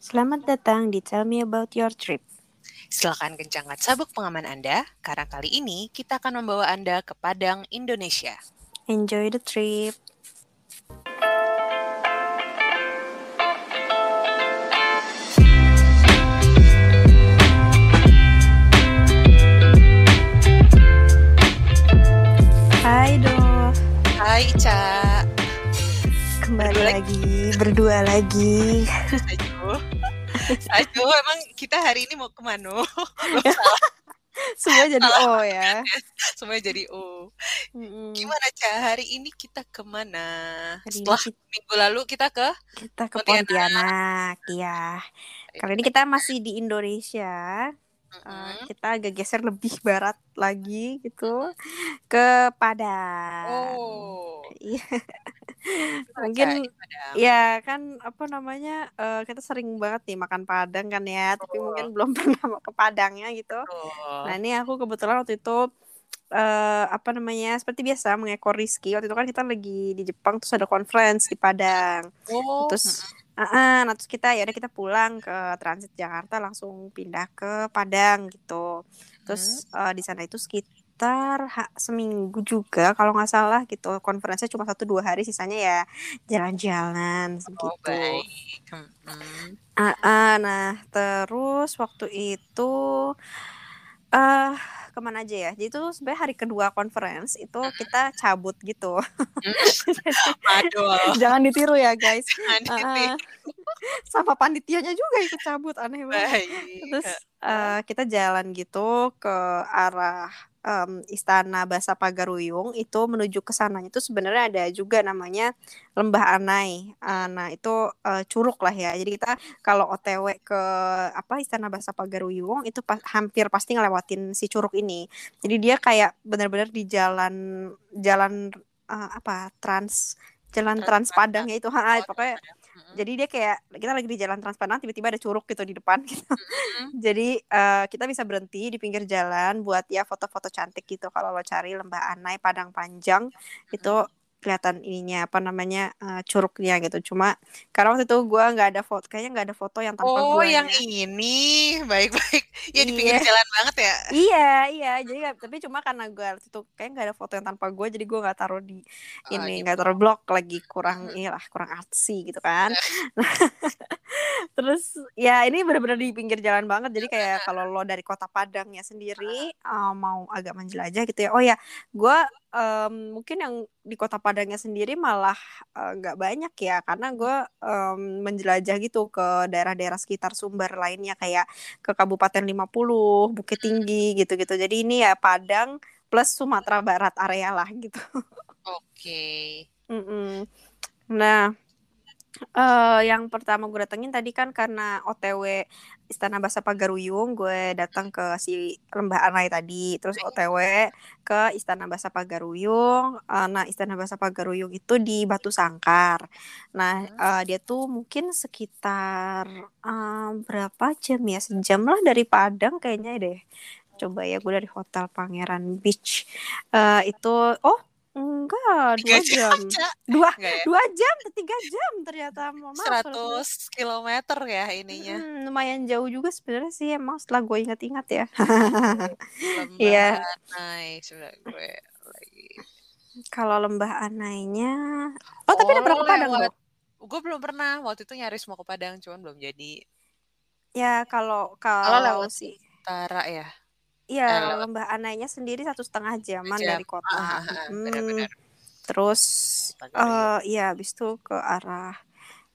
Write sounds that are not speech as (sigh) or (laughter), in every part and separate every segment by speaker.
Speaker 1: Selamat datang di Tell Me About Your Trip.
Speaker 2: Silakan kencangkan sabuk pengaman Anda, karena kali ini kita akan membawa Anda ke Padang, Indonesia.
Speaker 1: Enjoy the trip. Hai Do,
Speaker 2: Hai Ica.
Speaker 1: kembali
Speaker 2: Berdua
Speaker 1: lagi berdua lagi. (laughs)
Speaker 2: Aduh. Aduh, emang kita hari ini mau ke mana? (laughs)
Speaker 1: Semua jadi O ya.
Speaker 2: Semuanya jadi O.
Speaker 1: Mm-mm.
Speaker 2: Gimana, Ca? Hari ini kita ke
Speaker 1: mana? Hari
Speaker 2: Setelah minggu lalu kita ke
Speaker 1: kita ke
Speaker 2: Pontianak.
Speaker 1: Pontianak, ya. Kali ini kita masih di Indonesia. Uh, kita agak geser lebih barat lagi gitu ke Padang.
Speaker 2: Oh.
Speaker 1: Iya, (laughs) mungkin ya kan apa namanya eh, kita sering banget nih makan Padang kan ya, tapi
Speaker 2: Betul.
Speaker 1: mungkin belum (laughs) pernah ke Padangnya gitu.
Speaker 2: Betul.
Speaker 1: Nah ini aku kebetulan waktu itu eh apa namanya seperti biasa mengekor Rizky waktu itu kan kita lagi di Jepang terus ada conference di Padang.
Speaker 2: Oh,
Speaker 1: Terus ah, ah, nah terus kita ya udah kita pulang ke transit Jakarta langsung pindah ke Padang gitu. Terus eh, di sana itu sekitar ha- seminggu juga kalau nggak salah gitu. Konferensinya cuma satu dua hari sisanya ya jalan-jalan
Speaker 2: oh
Speaker 1: segitu.
Speaker 2: baik.
Speaker 1: Ah, ah, nah terus waktu itu eh ke mana aja ya? Jadi itu sebenarnya hari kedua conference itu kita cabut gitu.
Speaker 2: Aduh,
Speaker 1: Jangan ditiru ya guys. (laughs)
Speaker 2: jangan.
Speaker 1: Sama panitianya juga ikut cabut aneh banget.
Speaker 2: Baik.
Speaker 1: Terus eh, kita jalan gitu ke arah em, Istana Basa Pagaruyung itu menuju ke sananya itu sebenarnya ada juga namanya Lembah Anai. Eh, nah, itu eh, curug lah ya. Jadi kita kalau OTW ke apa Istana Basa Pagaruyung itu pa- hampir pasti ngelewatin si curug ini. Jadi dia kayak benar-benar di jalan jalan eh, apa trans jalan
Speaker 2: Trans
Speaker 1: trans Padang ya itu ha,
Speaker 2: Oh,
Speaker 1: pokoknya
Speaker 2: Mm-mm.
Speaker 1: jadi dia kayak kita lagi di jalan trans Padang tiba-tiba ada curug gitu di depan gitu.
Speaker 2: Mm-mm. (laughs)
Speaker 1: Jadi eh, kita bisa berhenti di pinggir jalan buat ya foto-foto cantik gitu. Kalau lo cari Lembah Anai Padang Panjang itu kelihatan ininya apa namanya eh, curugnya gitu. Cuma karena waktu itu gua nggak ada foto, kayaknya nggak ada foto yang tanpa
Speaker 2: Oh, yang ini. Baik-baik. (laughs) Ya di pinggir
Speaker 1: Iya.
Speaker 2: jalan banget ya.
Speaker 1: Iya, iya. Jadi tapi cuma karena gue waktu itu kayak nggak ada foto yang tanpa gue, jadi gue nggak taruh di
Speaker 2: Ah,
Speaker 1: ini
Speaker 2: di
Speaker 1: nggak taruh blog lagi kurang (laughs) inilah kurang artsy gitu kan. (laughs) Terus ya ini benar-benar di pinggir jalan banget. Jadi kayak kalau lo dari kota Padangnya sendiri eh, mau agak menjelajah gitu ya. Oh ya, gue em, mungkin yang di kota Padangnya sendiri malah eh, nggak banyak ya, karena gue em, menjelajah gitu ke daerah-daerah sekitar sumber lainnya kayak ke Kabupaten 50, Bukit Tinggi gitu-gitu. Jadi ini ya Padang plus Sumatera Barat area lah gitu.
Speaker 2: Oke.
Speaker 1: Mm-mm. Nah, eh yang pertama gue datengin tadi kan karena OTW Istana Basa Pagaruyung, gue datang ke si Lembah Anai tadi, terus OTW ke Istana Basa Pagaruyung. Eh, nah, Istana Basa Pagaruyung itu di Batu Sangkar. Nah, eh, dia tuh mungkin sekitar eh, berapa jam ya? Sejam lah dari Padang kayaknya deh. Coba ya, gue dari Hotel Pangeran Beach. Eh, itu, oh enggak, dua
Speaker 2: jam,
Speaker 1: jam. Dua,
Speaker 2: Enggak ya?
Speaker 1: dua jam, tiga jam ternyata. Mohon maaf kalau
Speaker 2: 100 kilometer ya ininya.
Speaker 1: Hmm, lumayan jauh juga sebenarnya sih emang setelah gue ingat-ingat ya. (laughs) Iya.
Speaker 2: Anai sudah gue lagi.
Speaker 1: Kalau Lembah Anainya, oh tapi udah pernah ke Padang
Speaker 2: lewat. Gue belum pernah. Waktu itu nyaris mau ke Padang, cuman belum jadi.
Speaker 1: Ya kalau
Speaker 2: Kalau
Speaker 1: kalau
Speaker 2: lewat
Speaker 1: sih,
Speaker 2: utara ya. Eh,
Speaker 1: ya
Speaker 2: lewat
Speaker 1: Lembah Anainya sendiri satu setengah jaman
Speaker 2: jam.
Speaker 1: dari
Speaker 2: Ah,
Speaker 1: kota.
Speaker 2: ah, ah,
Speaker 1: Mm,
Speaker 2: benar-benar.
Speaker 1: terus, eh iya, habis itu ke arah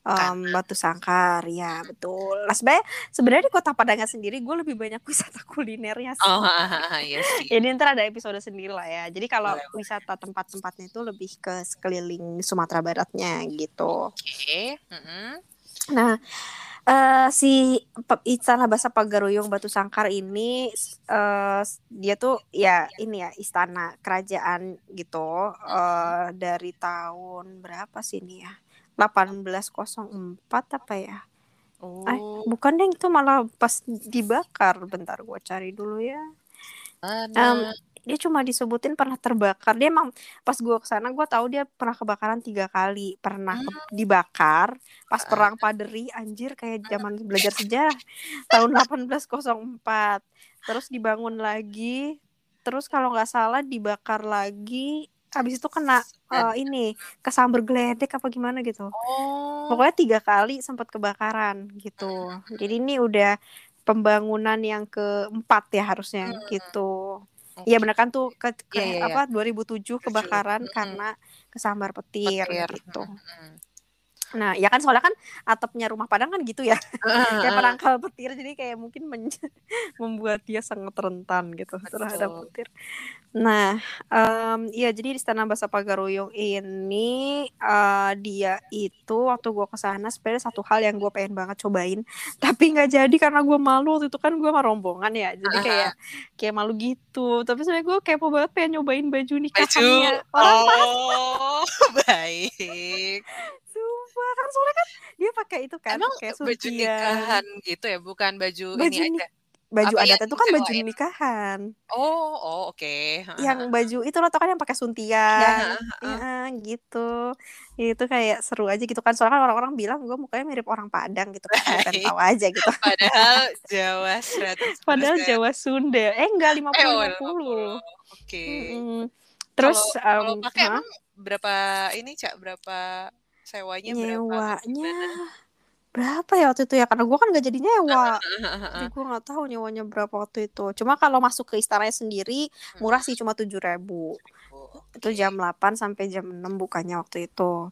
Speaker 1: em, Batu Sangkar, ya betul. Nah, sebenarnya sebenarnya di kota Padangnya sendiri gue lebih banyak wisata kulinernya sih.
Speaker 2: Oh, ah, iya sih.
Speaker 1: Ini ntar ada episode sendiri lah ya. Jadi kalau
Speaker 2: Boleh,
Speaker 1: wisata tempat-tempatnya itu lebih ke sekeliling Sumatera Baratnya gitu.
Speaker 2: Oke. Mm-mm.
Speaker 1: Nah, eh, si Istana Basa Pagaruyung Batu Sangkar ini eh, dia tuh ya ini ya istana kerajaan gitu eh, dari tahun berapa sih ini ya? 1804 apa ya? Eh,
Speaker 2: Oh,
Speaker 1: bukan deh itu malah pas dibakar. Bentar gue cari dulu ya.
Speaker 2: mana?
Speaker 1: Dia cuma disebutin pernah terbakar dia emang pas gue ke sana gue tahu dia pernah kebakaran tiga kali pernah
Speaker 2: Hmm.
Speaker 1: dibakar pas perang Paderi anjir kayak zaman (laughs) belajar sejarah tahun 1804 terus dibangun lagi terus kalau nggak salah dibakar lagi habis itu kena eh, ini kesamber geledek apa gimana gitu
Speaker 2: Oh.
Speaker 1: pokoknya tiga kali sempat kebakaran gitu jadi ini udah pembangunan yang keempat ya harusnya
Speaker 2: Hmm.
Speaker 1: gitu. Iya benar kan tuh ke, ke-
Speaker 2: Iya, iya, iya.
Speaker 1: apa 2007 kebakaran
Speaker 2: Mm-mm.
Speaker 1: karena kesambar petir,
Speaker 2: Petir.
Speaker 1: gitu.
Speaker 2: Mm.
Speaker 1: Nah, ya kan soalnya kan atapnya rumah Padang kan gitu ya. (laughs) kayak
Speaker 2: Ah,
Speaker 1: penangkal petir jadi kayak mungkin (laughs) membuat dia sangat rentan gitu terhadap
Speaker 2: Betul.
Speaker 1: petir. Nah, em, iya jadi di Istana Bahasa Pagaruyung ini eh, dia itu waktu gue ke sana sebenarnya satu hal yang gue pengen banget cobain, (laughs) tapi nggak jadi karena gue malu waktu itu kan gue sama rombongan ya, jadi kayak kayak malu gitu. Tapi sebenarnya gue kepo banget pengen nyobain baju
Speaker 2: Baju.
Speaker 1: nikahannya orang
Speaker 2: Oh, baik.
Speaker 1: Sumpah kan soalnya kan dia pakai itu kan
Speaker 2: Emang
Speaker 1: pakai
Speaker 2: baju
Speaker 1: suntian.
Speaker 2: nikahan gitu ya, bukan baju,
Speaker 1: Baju
Speaker 2: ini
Speaker 1: ni-
Speaker 2: aja.
Speaker 1: Baju
Speaker 2: Apa
Speaker 1: adat itu kan baju nikahan.
Speaker 2: Oh, oh oke.
Speaker 1: Yang baju itu lo tau kan yang pakai
Speaker 2: Ya,
Speaker 1: suntian.
Speaker 2: heeh.
Speaker 1: Ya, gitu. Itu kayak seru aja gitu kan. Soalnya kan orang-orang bilang gue mukanya mirip orang Padang gitu kan. Pengen tahu aja gitu. (laughs)
Speaker 2: Padahal Jawa 100%.
Speaker 1: Padahal Jawa Sunda. Eh enggak 50
Speaker 2: Eh, oh,
Speaker 1: 50.
Speaker 2: 50. Oke.
Speaker 1: Mm-mm. Terus
Speaker 2: Kalau
Speaker 1: em,
Speaker 2: pakai emang berapa ini, Cak? Berapa sewanya berapa?
Speaker 1: nyewanya
Speaker 2: Gimana?
Speaker 1: berapa ya waktu itu ya? Karena gue kan gak jadi nyewa. Jadi gue nggak tahu nyewanya berapa waktu itu. Cuma kalau masuk ke istananya sendiri murah sih cuma tujuh ribu. Itu jam 8 sampai jam 6 bukanya waktu itu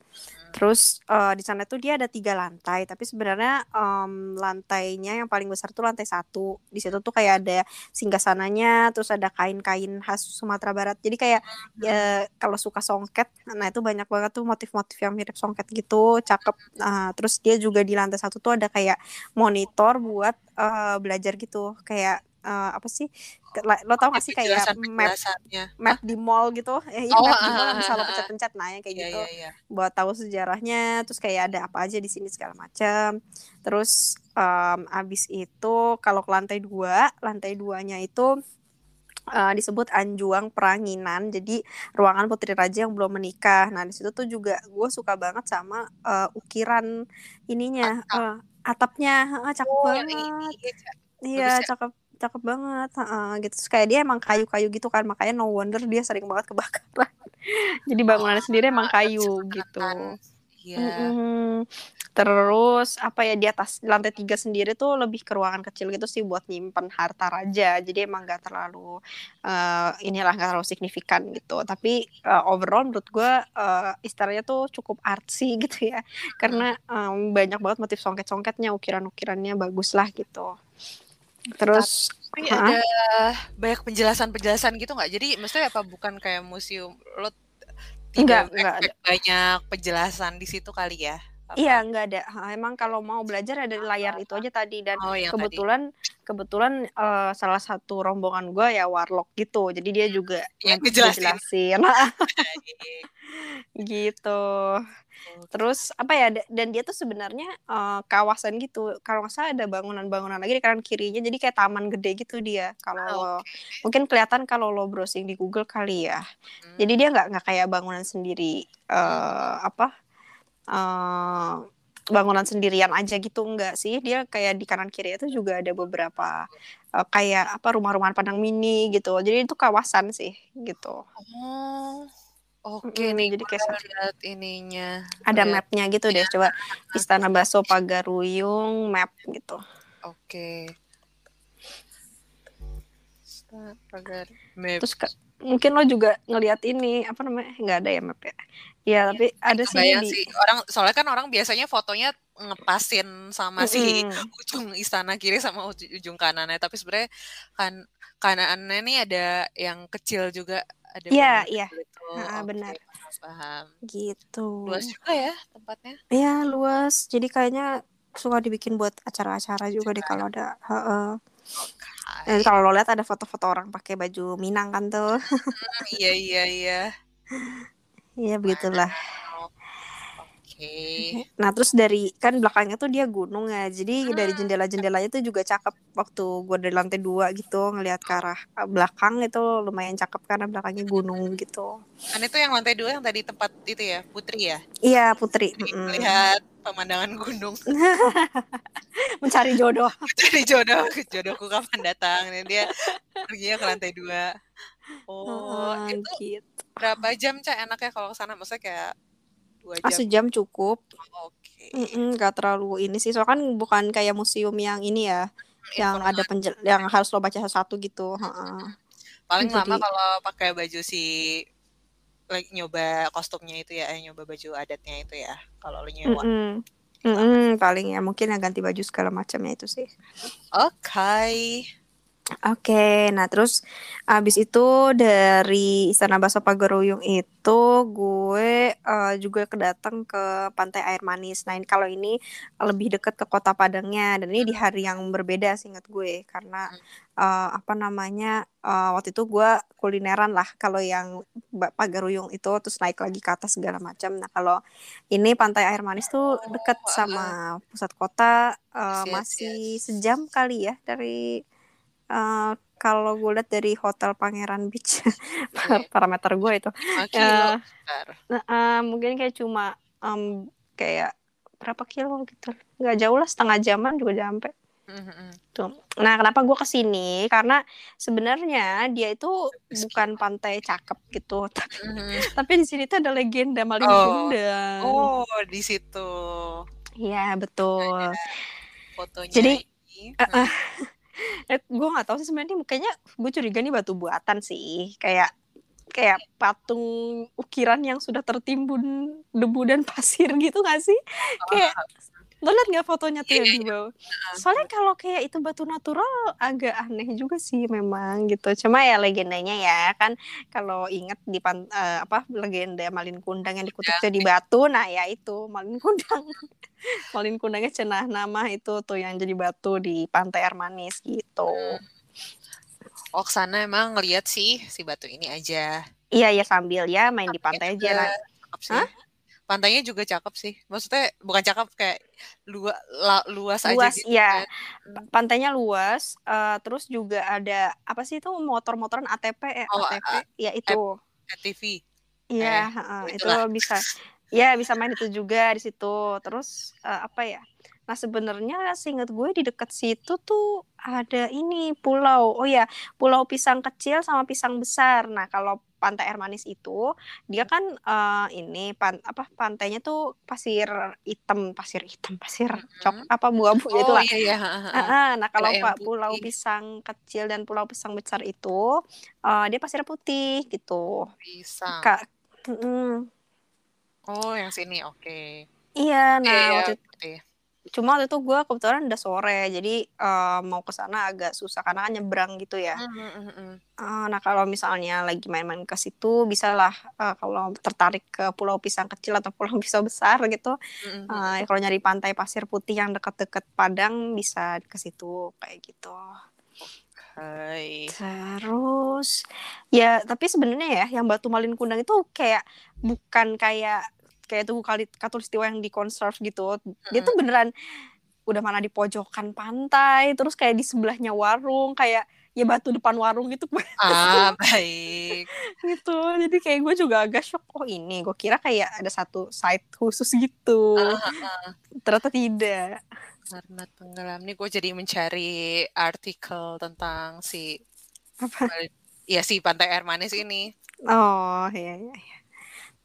Speaker 1: terus eh, di sana tuh dia ada tiga lantai tapi sebenarnya em, lantainya yang paling besar tuh lantai satu. Di situ tuh kayak ada singgasananya terus ada kain-kain khas Sumatera Barat. Jadi kayak ya kalau suka songket nah itu banyak banget tuh motif-motif yang mirip songket gitu cakep. Nah, terus dia juga di lantai satu tuh ada kayak monitor buat eh, belajar gitu. Kayak eh, apa sih lo tau gak sih kayak map map di mall gitu? Eh iya
Speaker 2: Oh,
Speaker 1: map di
Speaker 2: ah,
Speaker 1: mall yang
Speaker 2: ah,
Speaker 1: bisa lo
Speaker 2: ah,
Speaker 1: pencet-pencet nah yang kayak
Speaker 2: Iya,
Speaker 1: gitu.
Speaker 2: iya, iya.
Speaker 1: buat tahu sejarahnya terus kayak ada apa aja di sini segala macam terus em, abis itu kalau ke lantai dua lantai duanya itu eh, disebut Anjuang Peranginan. Jadi ruangan putri raja yang belum menikah. Nah di situ tuh juga gue suka banget sama eh, ukiran ininya eh, atapnya. Heeh, cakep
Speaker 2: Oh,
Speaker 1: banget.
Speaker 2: iya.
Speaker 1: Iya,
Speaker 2: ya?
Speaker 1: cakep cakep banget. Heeh, gitu. Terus kayak dia emang kayu-kayu gitu kan, makanya no wonder dia sering banget kebakaran. (laughs) Jadi bangunannya sendiri emang kayu gitu.
Speaker 2: Iya.
Speaker 1: Mm-mm. Terus apa ya di atas lantai tiga sendiri tuh lebih ke ruangan kecil gitu sih buat nyimpen harta raja. Jadi emang gak terlalu eh, inilah gak terlalu signifikan gitu. Tapi eh, overall menurut gue eh, istananya tuh cukup artsy (laughs) gitu ya. Karena em, banyak banget motif songket-songketnya, ukiran-ukirannya bagus lah gitu. Terus
Speaker 2: Tapi ada banyak penjelasan-penjelasan gitu nggak? Jadi maksudnya apa bukan kayak museum lo
Speaker 1: Enggak,
Speaker 2: tidak
Speaker 1: enggak ada.
Speaker 2: expect banyak penjelasan di situ kali ya? Apa?
Speaker 1: Iya, nggak ada. Emang kalau mau belajar ada di layar itu aja tadi dan
Speaker 2: Oh yang tadi.
Speaker 1: kebetulan kebetulan eh, salah satu rombongan gue ya warlock gitu. Jadi dia juga
Speaker 2: Yang
Speaker 1: nge-
Speaker 2: ngejelasin. (laughs) (laughs)
Speaker 1: gitu. Terus apa ya da- dan dia tuh sebenarnya eh, kawasan gitu. Kalau nggak salah ada bangunan-bangunan lagi di kanan kirinya. Jadi kayak taman gede gitu dia. Kalau
Speaker 2: Ah,
Speaker 1: lo mungkin kelihatan kalau lo browsing di Google kali ya.
Speaker 2: Hmm.
Speaker 1: Jadi dia nggak nggak kayak bangunan sendiri eh apa eh bangunan sendirian aja gitu enggak sih dia kayak di kanan kiri itu juga ada beberapa eh, kayak apa rumah-rumahan Padang mini gitu jadi itu kawasan sih gitu
Speaker 2: Oh, oke
Speaker 1: Mm-mm,
Speaker 2: nih.
Speaker 1: jadi kayak
Speaker 2: lihat ininya.
Speaker 1: ada mapnya gitu deh coba Istana Baso Pagaruyung map gitu
Speaker 2: Oke. Pagar map.
Speaker 1: terus ke- mungkin lo juga ngelihat ini apa namanya nggak ada ya map ya ya tapi ada sih di
Speaker 2: sih orang soalnya kan orang biasanya fotonya ngepasin sama si
Speaker 1: Mm-mm. (laughs)
Speaker 2: ujung istana kiri sama uj- ujung kanannya tapi sebenarnya kan kanannya nih ada yang kecil juga ada
Speaker 1: Iya, iya. Ha-ha,
Speaker 2: Oke,
Speaker 1: benar.
Speaker 2: paham,
Speaker 1: gitu
Speaker 2: Luas juga ya tempatnya.
Speaker 1: Ya luas. Jadi kayaknya suka dibikin buat acara-acara juga deh kalau ada. Heeh. Dan
Speaker 2: Hai.
Speaker 1: kalau lo lihat ada foto-foto orang pakai baju Minang kan tuh.
Speaker 2: iya iya iya. (laughs)
Speaker 1: Iya begitulah.
Speaker 2: Oke.
Speaker 1: Nah terus dari kan belakangnya tuh dia gunung ya, jadi dari
Speaker 2: Hmm.
Speaker 1: jendela-jendelanya tuh juga cakep waktu gue dari lantai dua gitu ngelihat ke arah eh, belakang itu lumayan cakep karena belakangnya gunung gitu.
Speaker 2: Kan itu yang lantai dua yang tadi tempat itu ya, Putri ya?
Speaker 1: Iya Putri.
Speaker 2: Putri
Speaker 1: mm-mm.
Speaker 2: Melihat pemandangan gunung. (laughs)
Speaker 1: Mencari jodoh. (laughs)
Speaker 2: Jadi jodoh, jodohku kapan datang? Dan dia perginya ke lantai dua. Oh,
Speaker 1: Heeh,
Speaker 2: itu
Speaker 1: gitu.
Speaker 2: berapa jam Cak enaknya kalau ke sana? Maksudnya kayak dua
Speaker 1: Ah,
Speaker 2: jam?
Speaker 1: sejam cukup.
Speaker 2: Oke.
Speaker 1: Mm-mm, Gak terlalu ini sih, soalnya kan bukan kayak museum yang ini ya, yang ada penjel, yang harus lo baca satu-satu gitu. Heeh.
Speaker 2: Paling lama
Speaker 1: Jadi-
Speaker 2: kalau pakai baju si like, nyoba kostumnya itu ya, eh, nyoba baju adatnya itu ya. Kalau lo nyewa.
Speaker 1: Mm-mm. Mm-mm, paling ya mungkin ya ganti baju segala macamnya itu sih.
Speaker 2: Oke.
Speaker 1: Oke, nah terus abis itu dari Istana Bakso Pagaruyung itu gue eh, juga kedatang ke Pantai Air Manis. Nah ini kalau ini lebih dekat ke Kota Padangnya dan ini di hari yang berbeda seingat gue karena eh, apa namanya eh, waktu itu gue kulineran lah kalau yang Pagaruyung itu terus naik lagi ke atas segala macam. Nah kalau ini Pantai Air Manis tuh dekat sama pusat kota
Speaker 2: yes,
Speaker 1: masih sejam kali ya dari eh, kalau gue lihat dari Hotel Pangeran Beach (laughs) parameter gue itu
Speaker 2: 5 kilo. Bentar.
Speaker 1: nah, eh, mungkin kayak cuma em, kayak berapa kilo gitu nggak jauh lah setengah jaman juga sampai
Speaker 2: Mhm.
Speaker 1: tuh nah kenapa gue ke sini karena sebenarnya dia itu bukan pantai cakep gitu tapi,
Speaker 2: Mhm. (laughs)
Speaker 1: tapi di sini tuh ada legenda maling
Speaker 2: Oh. Oh, di situ
Speaker 1: Iya betul
Speaker 2: fotonya.
Speaker 1: Jadi,
Speaker 2: ini.
Speaker 1: Eh, eh. Eh, gue nggak tahu sih sebenarnya kayaknya gue curiga nih batu buatan sih. Kayak kayak patung ukiran yang sudah tertimbun debu dan (laughs) pasir gitu gak sih? Kayak lo liat nggak fotonya tuh yang
Speaker 2: Iya,
Speaker 1: di bawah soalnya kalau kayak itu batu natural agak aneh juga sih memang gitu. Cuma ya legendanya ya kan kalau inget di pan, eh, apa legenda Malin Kundang yang dikutip tuh di batu nah ya itu Malin Kundang. (laughs) Malin Kundangnya cenah nama itu tuh yang jadi batu di pantai air manis gitu.
Speaker 2: Oh, ke sana emang ngeliat sih si batu ini aja.
Speaker 1: iya ya sambil ya main di pantai aja.
Speaker 2: sih.
Speaker 1: Hah?
Speaker 2: Pantainya juga cakep sih. Maksudnya bukan cakep kayak luas luas aja
Speaker 1: luas
Speaker 2: gitu.
Speaker 1: ya
Speaker 2: kan.
Speaker 1: Pa- pantainya luas eh, terus juga ada apa sih itu motor-motoran ATP eh,
Speaker 2: Oh,
Speaker 1: ATP ya itu
Speaker 2: TV.
Speaker 1: Iya,
Speaker 2: Eh,
Speaker 1: heeh, itu bisa. Ya, bisa main itu juga di situ. Terus eh, apa ya? Nah, sebenarnya seingat gue di dekat situ tuh ada ini pulau. Oh ya, pulau pisang kecil sama pisang besar. Nah, kalau pantai air manis itu dia kan eh, ini pan apa pantainya tuh pasir hitam, pasir hitam, pasir cok apa buah-buah
Speaker 2: Oh
Speaker 1: itulah.
Speaker 2: iya iya.
Speaker 1: ah. nah kalau pak pulau pisang kecil dan pulau pisang besar itu eh, dia pasir putih gitu.
Speaker 2: Pisang.
Speaker 1: Kak, mm,
Speaker 2: Oh, yang sini. Oke.
Speaker 1: iya,
Speaker 2: Iya,
Speaker 1: nah
Speaker 2: iya,
Speaker 1: waktu
Speaker 2: putih.
Speaker 1: Cuma waktu itu gue kebetulan udah sore, jadi eh, mau ke sana agak susah karena kan nyebrang gitu ya.
Speaker 2: Mhm, mhm.
Speaker 1: Eh, nah kalau misalnya lagi main-main ke situ, bisalah eh, kalau tertarik ke Pulau Pisang kecil atau Pulau (laughs) Pisang besar gitu.
Speaker 2: Mhm,
Speaker 1: eh, kalau nyari pantai pasir putih yang deket-deket Padang bisa ke situ kayak gitu.
Speaker 2: Hai.
Speaker 1: Terus ya tapi sebenarnya ya yang Batu Malin Kundang itu kayak bukan kayak kayak tugu kali katulistiwa yang di conserve gitu. Dia tuh beneran udah mana di pojokan pantai, terus kayak di sebelahnya warung, kayak ya batu depan warung gitu (laughs)
Speaker 2: Ah, baik.
Speaker 1: gitu. Jadi kayak gue juga agak shock oh ini. Gue kira kayak ada satu site khusus gitu.
Speaker 2: Ah,
Speaker 1: Ternyata tidak.
Speaker 2: Karena tenggelam nih gue jadi mencari artikel tentang si
Speaker 1: Apa? (laughs)
Speaker 2: ya si Pantai Air Manis ini.
Speaker 1: Oh, iya iya.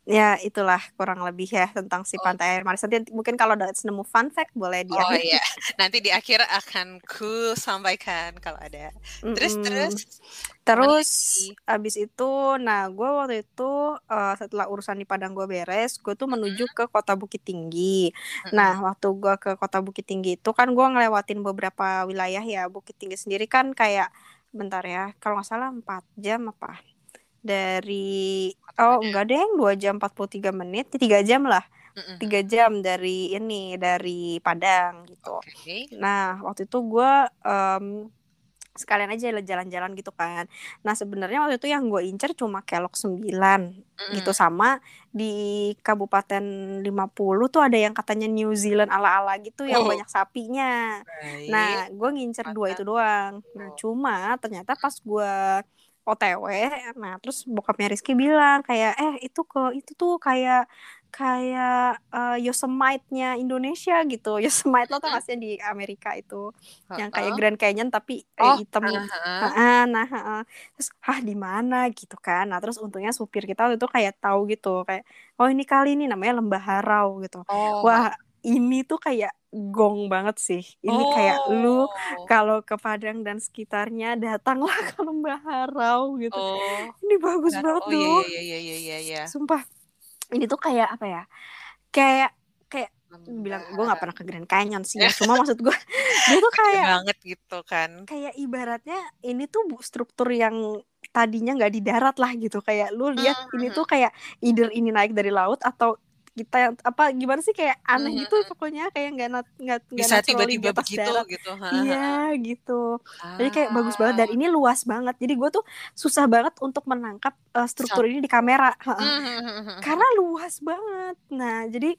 Speaker 1: Ya, itulah kurang lebih ya tentang si
Speaker 2: Oh.
Speaker 1: pantai air manis. Nanti mungkin kalau ada nemu fun fact boleh dia.
Speaker 2: Oh iya, (laughs) nanti di akhir akan ku sampaikan kalau ada. Terus
Speaker 1: Mm-mm.
Speaker 2: terus
Speaker 1: Terus
Speaker 2: lagi?
Speaker 1: abis itu, nah gue waktu itu eh, setelah urusan di Padang gue beres, gue tuh menuju ke kota Bukit Tinggi.
Speaker 2: Mm-mm.
Speaker 1: Nah waktu gue ke kota Bukit Tinggi itu kan gue ngelewatin beberapa wilayah ya. Bukit Tinggi sendiri kan kayak, bentar ya, kalau nggak salah 4 jam apa? Dari, oh enggak deh, 2 jam 43 menit, 3 jam lah. 3 jam dari ini, dari Padang gitu.
Speaker 2: Oke.
Speaker 1: Nah, waktu itu gue em, sekalian aja jalan-jalan gitu kan. Nah sebenarnya waktu itu yang gue incer cuma kelok 9 mm. gitu sama di Kabupaten 50 tuh ada yang katanya New Zealand ala-ala gitu oh. yang banyak sapinya. Baik. Nah gue ngincer Maka. dua itu doang. Nah cuma ternyata pas gue OTW, nah terus bokapnya Rizky bilang kayak eh itu ke itu tuh kayak kayak uh, Yosemite-nya Indonesia gitu. (laughs) Yosemite lo tau gak sih di Amerika itu yang kayak Grand Canyon tapi eh, oh, hitam. Uh, uh. Uh, nah, uh, terus ah di mana gitu kan. Nah, terus untungnya supir kita waktu itu kayak tahu gitu kayak oh ini kali ini namanya Lembah Harau gitu. Oh. Wah, ini tuh kayak gong banget sih. Ini oh. kayak lu oh. kalau ke Padang dan sekitarnya datanglah (laughs) ke Lembah Harau gitu. Oh. Ini bagus banget oh, tuh.
Speaker 2: Iya, iya, iya, iya, iya.
Speaker 1: Sumpah ini tuh kayak apa ya kayak kayak bilang gue nggak pernah ke Grand Canyon sih ya. (laughs) cuma maksud gue dia tuh kayak
Speaker 2: banget gitu kan
Speaker 1: kayak ibaratnya ini tuh struktur yang tadinya nggak di darat lah gitu kayak lu lihat mm -hmm. ini tuh kayak either ini naik dari laut atau kita yang apa gimana sih kayak aneh hmm. gitu pokoknya kayak nggak nggak
Speaker 2: bisa tiba-tiba begitu darat. gitu
Speaker 1: iya gitu ah. jadi kayak bagus banget dan ini luas banget jadi gue tuh susah banget untuk menangkap uh, struktur ini di kamera hmm. karena luas banget nah jadi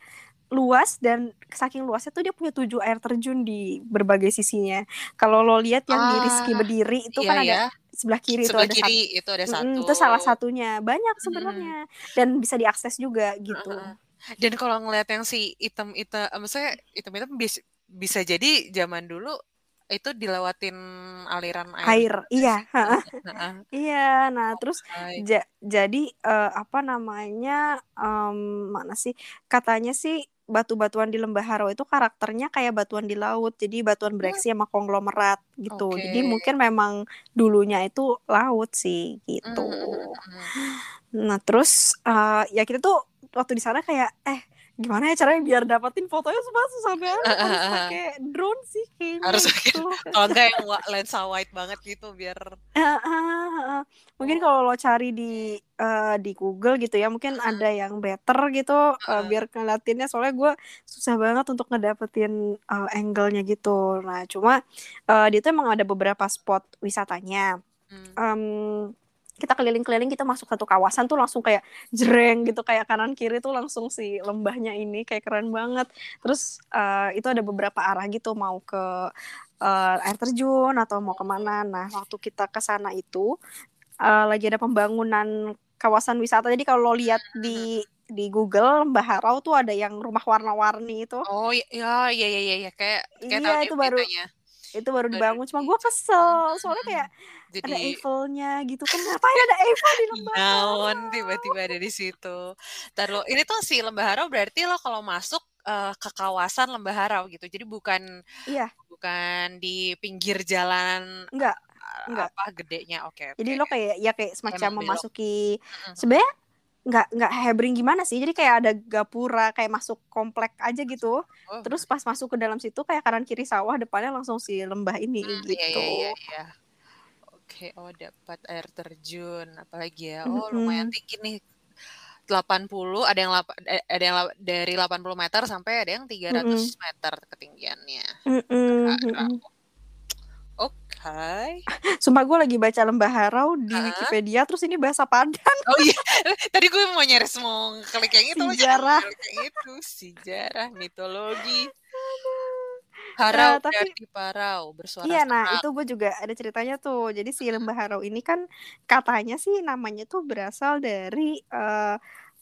Speaker 1: luas dan saking luasnya tuh dia punya tujuh air terjun di berbagai sisinya. Kalau lo lihat yang ah, di Rizky berdiri itu iya, kan ada ya. sebelah kiri
Speaker 2: sebelah
Speaker 1: itu ada
Speaker 2: kiri satu. itu ada satu.
Speaker 1: Mm, itu salah satunya. Banyak sebenarnya hmm. dan bisa diakses juga gitu. Uh, uh.
Speaker 2: Dan kalau ngeliat yang si item itu, maksudnya item itu bisa, bisa jadi zaman dulu itu dilewatin aliran air.
Speaker 1: Air, iya. iya, nah terus ja, jadi uh, apa namanya um, mana sih katanya sih batu-batuan di Lembah Haro itu karakternya kayak batuan di laut, jadi batuan bereaksi sama konglomerat gitu. Okay. Jadi mungkin memang dulunya itu laut sih gitu. Mm. Nah terus uh, ya kita tuh waktu di sana kayak eh gimana ya caranya biar dapetin fotonya susah susah banget uh, (laughs) uh, harus pakai drone sih kayaknya
Speaker 2: harus pakai gitu. kalau enggak yang lensa wide banget gitu biar
Speaker 1: uh, uh, uh. mungkin kalau lo cari di uh, di Google gitu ya mungkin uh. ada yang better gitu uh, biar ngeliatinnya soalnya gue susah banget untuk ngedapetin uh, angle-nya gitu nah cuma uh, dia tuh emang ada beberapa spot wisatanya hmm. um, kita keliling-keliling kita masuk satu kawasan tuh langsung kayak jreng gitu kayak kanan kiri tuh langsung si lembahnya ini kayak keren banget. Terus uh, itu ada beberapa arah gitu mau ke uh, air terjun atau mau ke mana. Nah waktu kita ke sana itu uh, lagi ada pembangunan kawasan wisata. Jadi kalau lo lihat di di Google Mbah Harau tuh ada yang rumah warna-warni itu.
Speaker 2: Oh iya iya iya iya kayak kayak
Speaker 1: iya, itu baru itu baru dibangun cuma gue kesel. Soalnya kayak (laughs) jadi ada Eiffelnya gitu. Kan ngapain ada Eiffel di Lembah
Speaker 2: Naon tiba-tiba ada di situ. Taruh ini tuh si Lembah Harau berarti lo kalau masuk uh, ke kawasan Lembah Harau gitu. Jadi bukan
Speaker 1: iya.
Speaker 2: bukan di pinggir jalan
Speaker 1: enggak enggak.
Speaker 2: apa gedenya. Oke okay, okay.
Speaker 1: jadi lo kayak ya kayak semacam memasuki sebenarnya nggak nggak hebring gimana sih jadi kayak ada gapura kayak masuk komplek aja gitu oh. terus pas masuk ke dalam situ kayak kanan kiri sawah depannya langsung si lembah ini hmm, gitu iya, iya, iya.
Speaker 2: oke oh dapat air terjun apalagi ya oh mm -hmm. lumayan tinggi nih 80 ada yang eh, ada yang dari 80 meter sampai ada yang 300 mm -hmm. meter ketinggiannya mm -hmm. Hai.
Speaker 1: Sumpah gue lagi baca Lembah Harau di -huh. Wikipedia terus ini bahasa Padang.
Speaker 2: Oh iya. (laughs) Tadi gue mau nyaris mau klik yang itu
Speaker 1: sejarah.
Speaker 2: Yang itu sejarah mitologi. Harau uh, tapi, berarti parau bersuara
Speaker 1: Iya, nah itu gue juga ada ceritanya tuh. Jadi si Lembah Harau ini kan katanya sih namanya tuh berasal dari uh,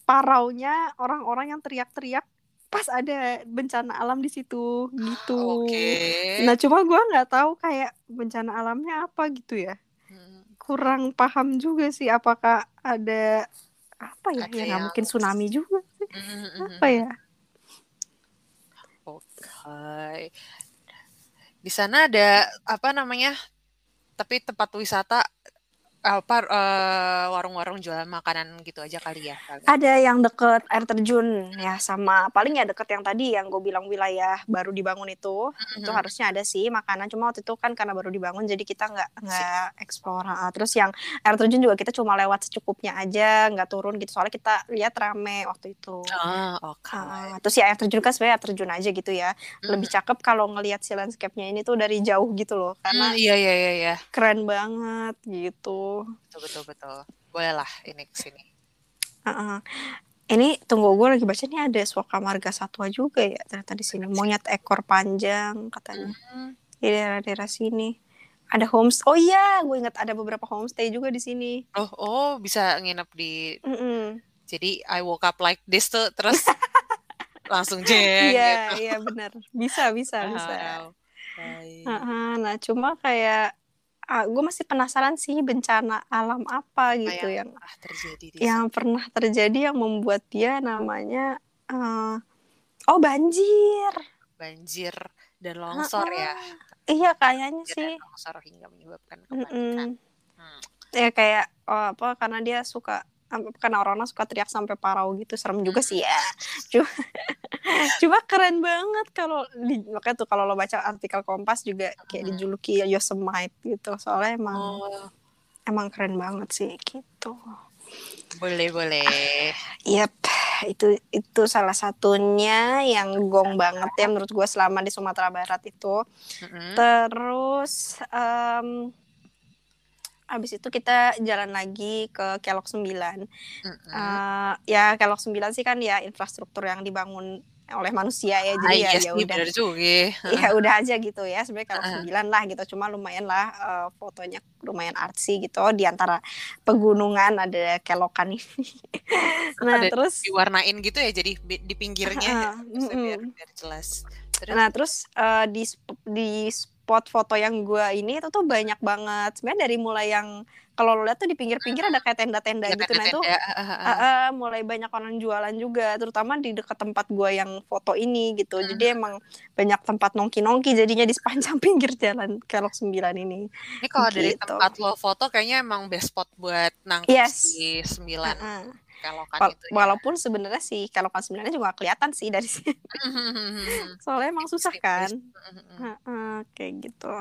Speaker 1: paraunya orang-orang yang teriak-teriak pas ada bencana alam di situ gitu.
Speaker 2: Okay.
Speaker 1: Nah cuma gue nggak tahu kayak bencana alamnya apa gitu ya. Hmm. Kurang paham juga sih apakah ada apa ya? ya nggak mungkin tsunami juga sih. Hmm, hmm, hmm, apa ya?
Speaker 2: Oke. Okay. Di sana ada apa namanya? Tapi tempat wisata apa uh, warung-warung jualan makanan gitu aja kali ya? Kali.
Speaker 1: Ada yang deket air terjun ya sama paling ya deket yang tadi yang gue bilang wilayah baru dibangun itu mm-hmm. itu harusnya ada sih makanan cuma waktu itu kan karena baru dibangun jadi kita nggak nggak uh, terus yang air terjun juga kita cuma lewat secukupnya aja nggak turun gitu soalnya kita lihat rame waktu itu.
Speaker 2: Ah oke. Okay.
Speaker 1: Uh, terus ya air terjun kan sebenarnya air terjun aja gitu ya mm. lebih cakep kalau ngelihat si landscape-nya ini tuh dari jauh gitu loh karena
Speaker 2: mm, iya iya iya. iya.
Speaker 1: keren banget gitu
Speaker 2: betul betul betul boleh lah ini ke sini
Speaker 1: uh -uh. ini tunggu gue lagi baca nih ada suaka marga satwa juga ya ternyata di sini monyet ekor panjang katanya mm-hmm. di daerah-daerah sini ada homestay oh iya gue ingat ada beberapa homestay juga di sini
Speaker 2: oh oh bisa nginep di
Speaker 1: mm -mm.
Speaker 2: jadi I woke up like this tuh terus (laughs) langsung jeng
Speaker 1: iya gitu. iya benar bisa bisa bisa uh -huh. nah cuma kayak uh, gue masih penasaran sih bencana alam apa gitu yang, yang
Speaker 2: terjadi di
Speaker 1: yang sana. pernah terjadi yang membuat dia namanya uh, oh banjir.
Speaker 2: Banjir dan longsor uh, ya
Speaker 1: iya kayaknya sih.
Speaker 2: longsor hingga menyebabkan kepanikan.
Speaker 1: Hmm. ya kayak oh, apa karena dia suka karena orang-orang suka teriak sampai parau gitu serem juga sih ya. (laughs) Cuma cuma keren banget kalau di makanya tuh kalau lo baca artikel Kompas juga kayak dijuluki Yosemite gitu. Soalnya emang oh. emang keren banget sih gitu.
Speaker 2: Boleh boleh.
Speaker 1: Yep. Itu itu salah satunya yang gong banget ya menurut gue selama di Sumatera Barat itu. Mm-hmm. terus um, Abis itu kita jalan lagi ke Kelok 9. Mm-hmm. Uh, ya Kelok 9 sih kan ya infrastruktur yang dibangun oleh manusia ya. Jadi ah, ya ya udah. ya udah aja gitu ya. Sebenarnya kalau sembilan lah gitu. Cuma lumayan lah uh, fotonya lumayan artsy gitu. Di antara pegunungan ada kelokan ini. (laughs)
Speaker 2: Nah ada terus diwarnain gitu ya jadi di pinggirnya. Uh, uh, biar, biar jelas.
Speaker 1: Terus, nah terus uh, di di spot foto yang gue ini itu tuh banyak banget. Sebenarnya dari mulai yang kalau lo lihat tuh di pinggir-pinggir ada kayak tenda-tenda gitu. Nah itu uh, uh, uh, mulai banyak orang jualan juga terutama di dekat tempat gue yang foto ini gitu. Hmm. jadi emang banyak tempat nongki-nongki jadinya di sepanjang (laughs) pinggir jalan Kelok sembilan ini.
Speaker 2: Ini kalau gitu. dari tempat lo foto kayaknya emang best spot buat nangkep yes. di 9 uh, uh kelokan Wal itu. Ya.
Speaker 1: Walaupun sebenarnya sih kelokan sembilannya juga kelihatan sih dari sini. (laughs) (laughs) Soalnya emang susah kan. kayak gitu.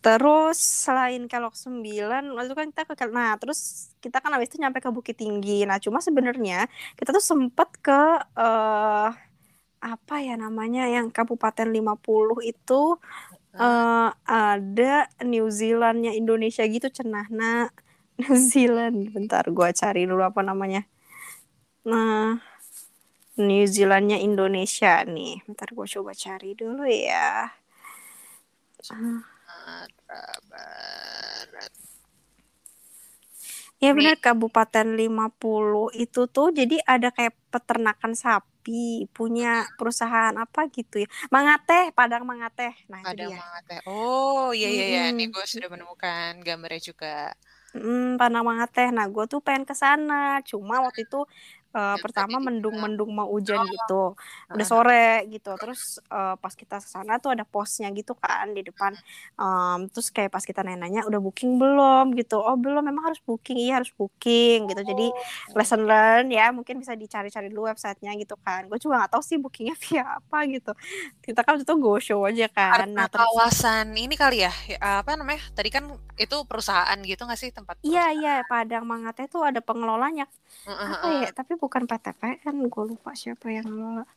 Speaker 1: Terus selain kelok sembilan, lalu kan kita ke nah terus kita kan habis itu nyampe ke Bukit Tinggi. Nah cuma sebenarnya kita tuh sempet ke uh, apa ya namanya yang Kabupaten 50 itu uh, ada New Zealandnya Indonesia gitu cenah nah (laughs) New Zealand bentar gue cari dulu apa namanya Nah, New Zealandnya Indonesia nih. Ntar gue coba cari dulu ya. Barat. Ya benar Kabupaten 50 itu tuh jadi ada kayak peternakan sapi punya perusahaan apa gitu ya. Mangate, Padang Mangate. Nah,
Speaker 2: Padang Mangate. Oh, iya iya iya, hmm. ini gue sudah menemukan gambarnya juga.
Speaker 1: Hmm, Padang Mangate. Nah, gue tuh pengen ke sana. Cuma waktu itu uh, pertama mendung-mendung mau hujan oh. gitu udah sore gitu. Terus uh, pas kita sana tuh ada posnya gitu kan di depan. Um, terus kayak pas kita nanya udah booking belum? gitu. Oh belum memang harus booking. Iya harus booking. gitu. Jadi oh. lesson learn ya mungkin bisa dicari-cari dulu websitenya gitu kan. Gue juga gak tahu sih bookingnya (laughs) via apa gitu. Kita kan itu go show aja kan.
Speaker 2: Nah terus, kawasan ini kali ya, ya apa namanya tadi kan itu perusahaan gitu gak sih tempat
Speaker 1: iya iya Padang Mangate tuh ada pengelolanya. Uh, uh, apa ya tapi bukan PTPN gue lupa siapa yang ngelola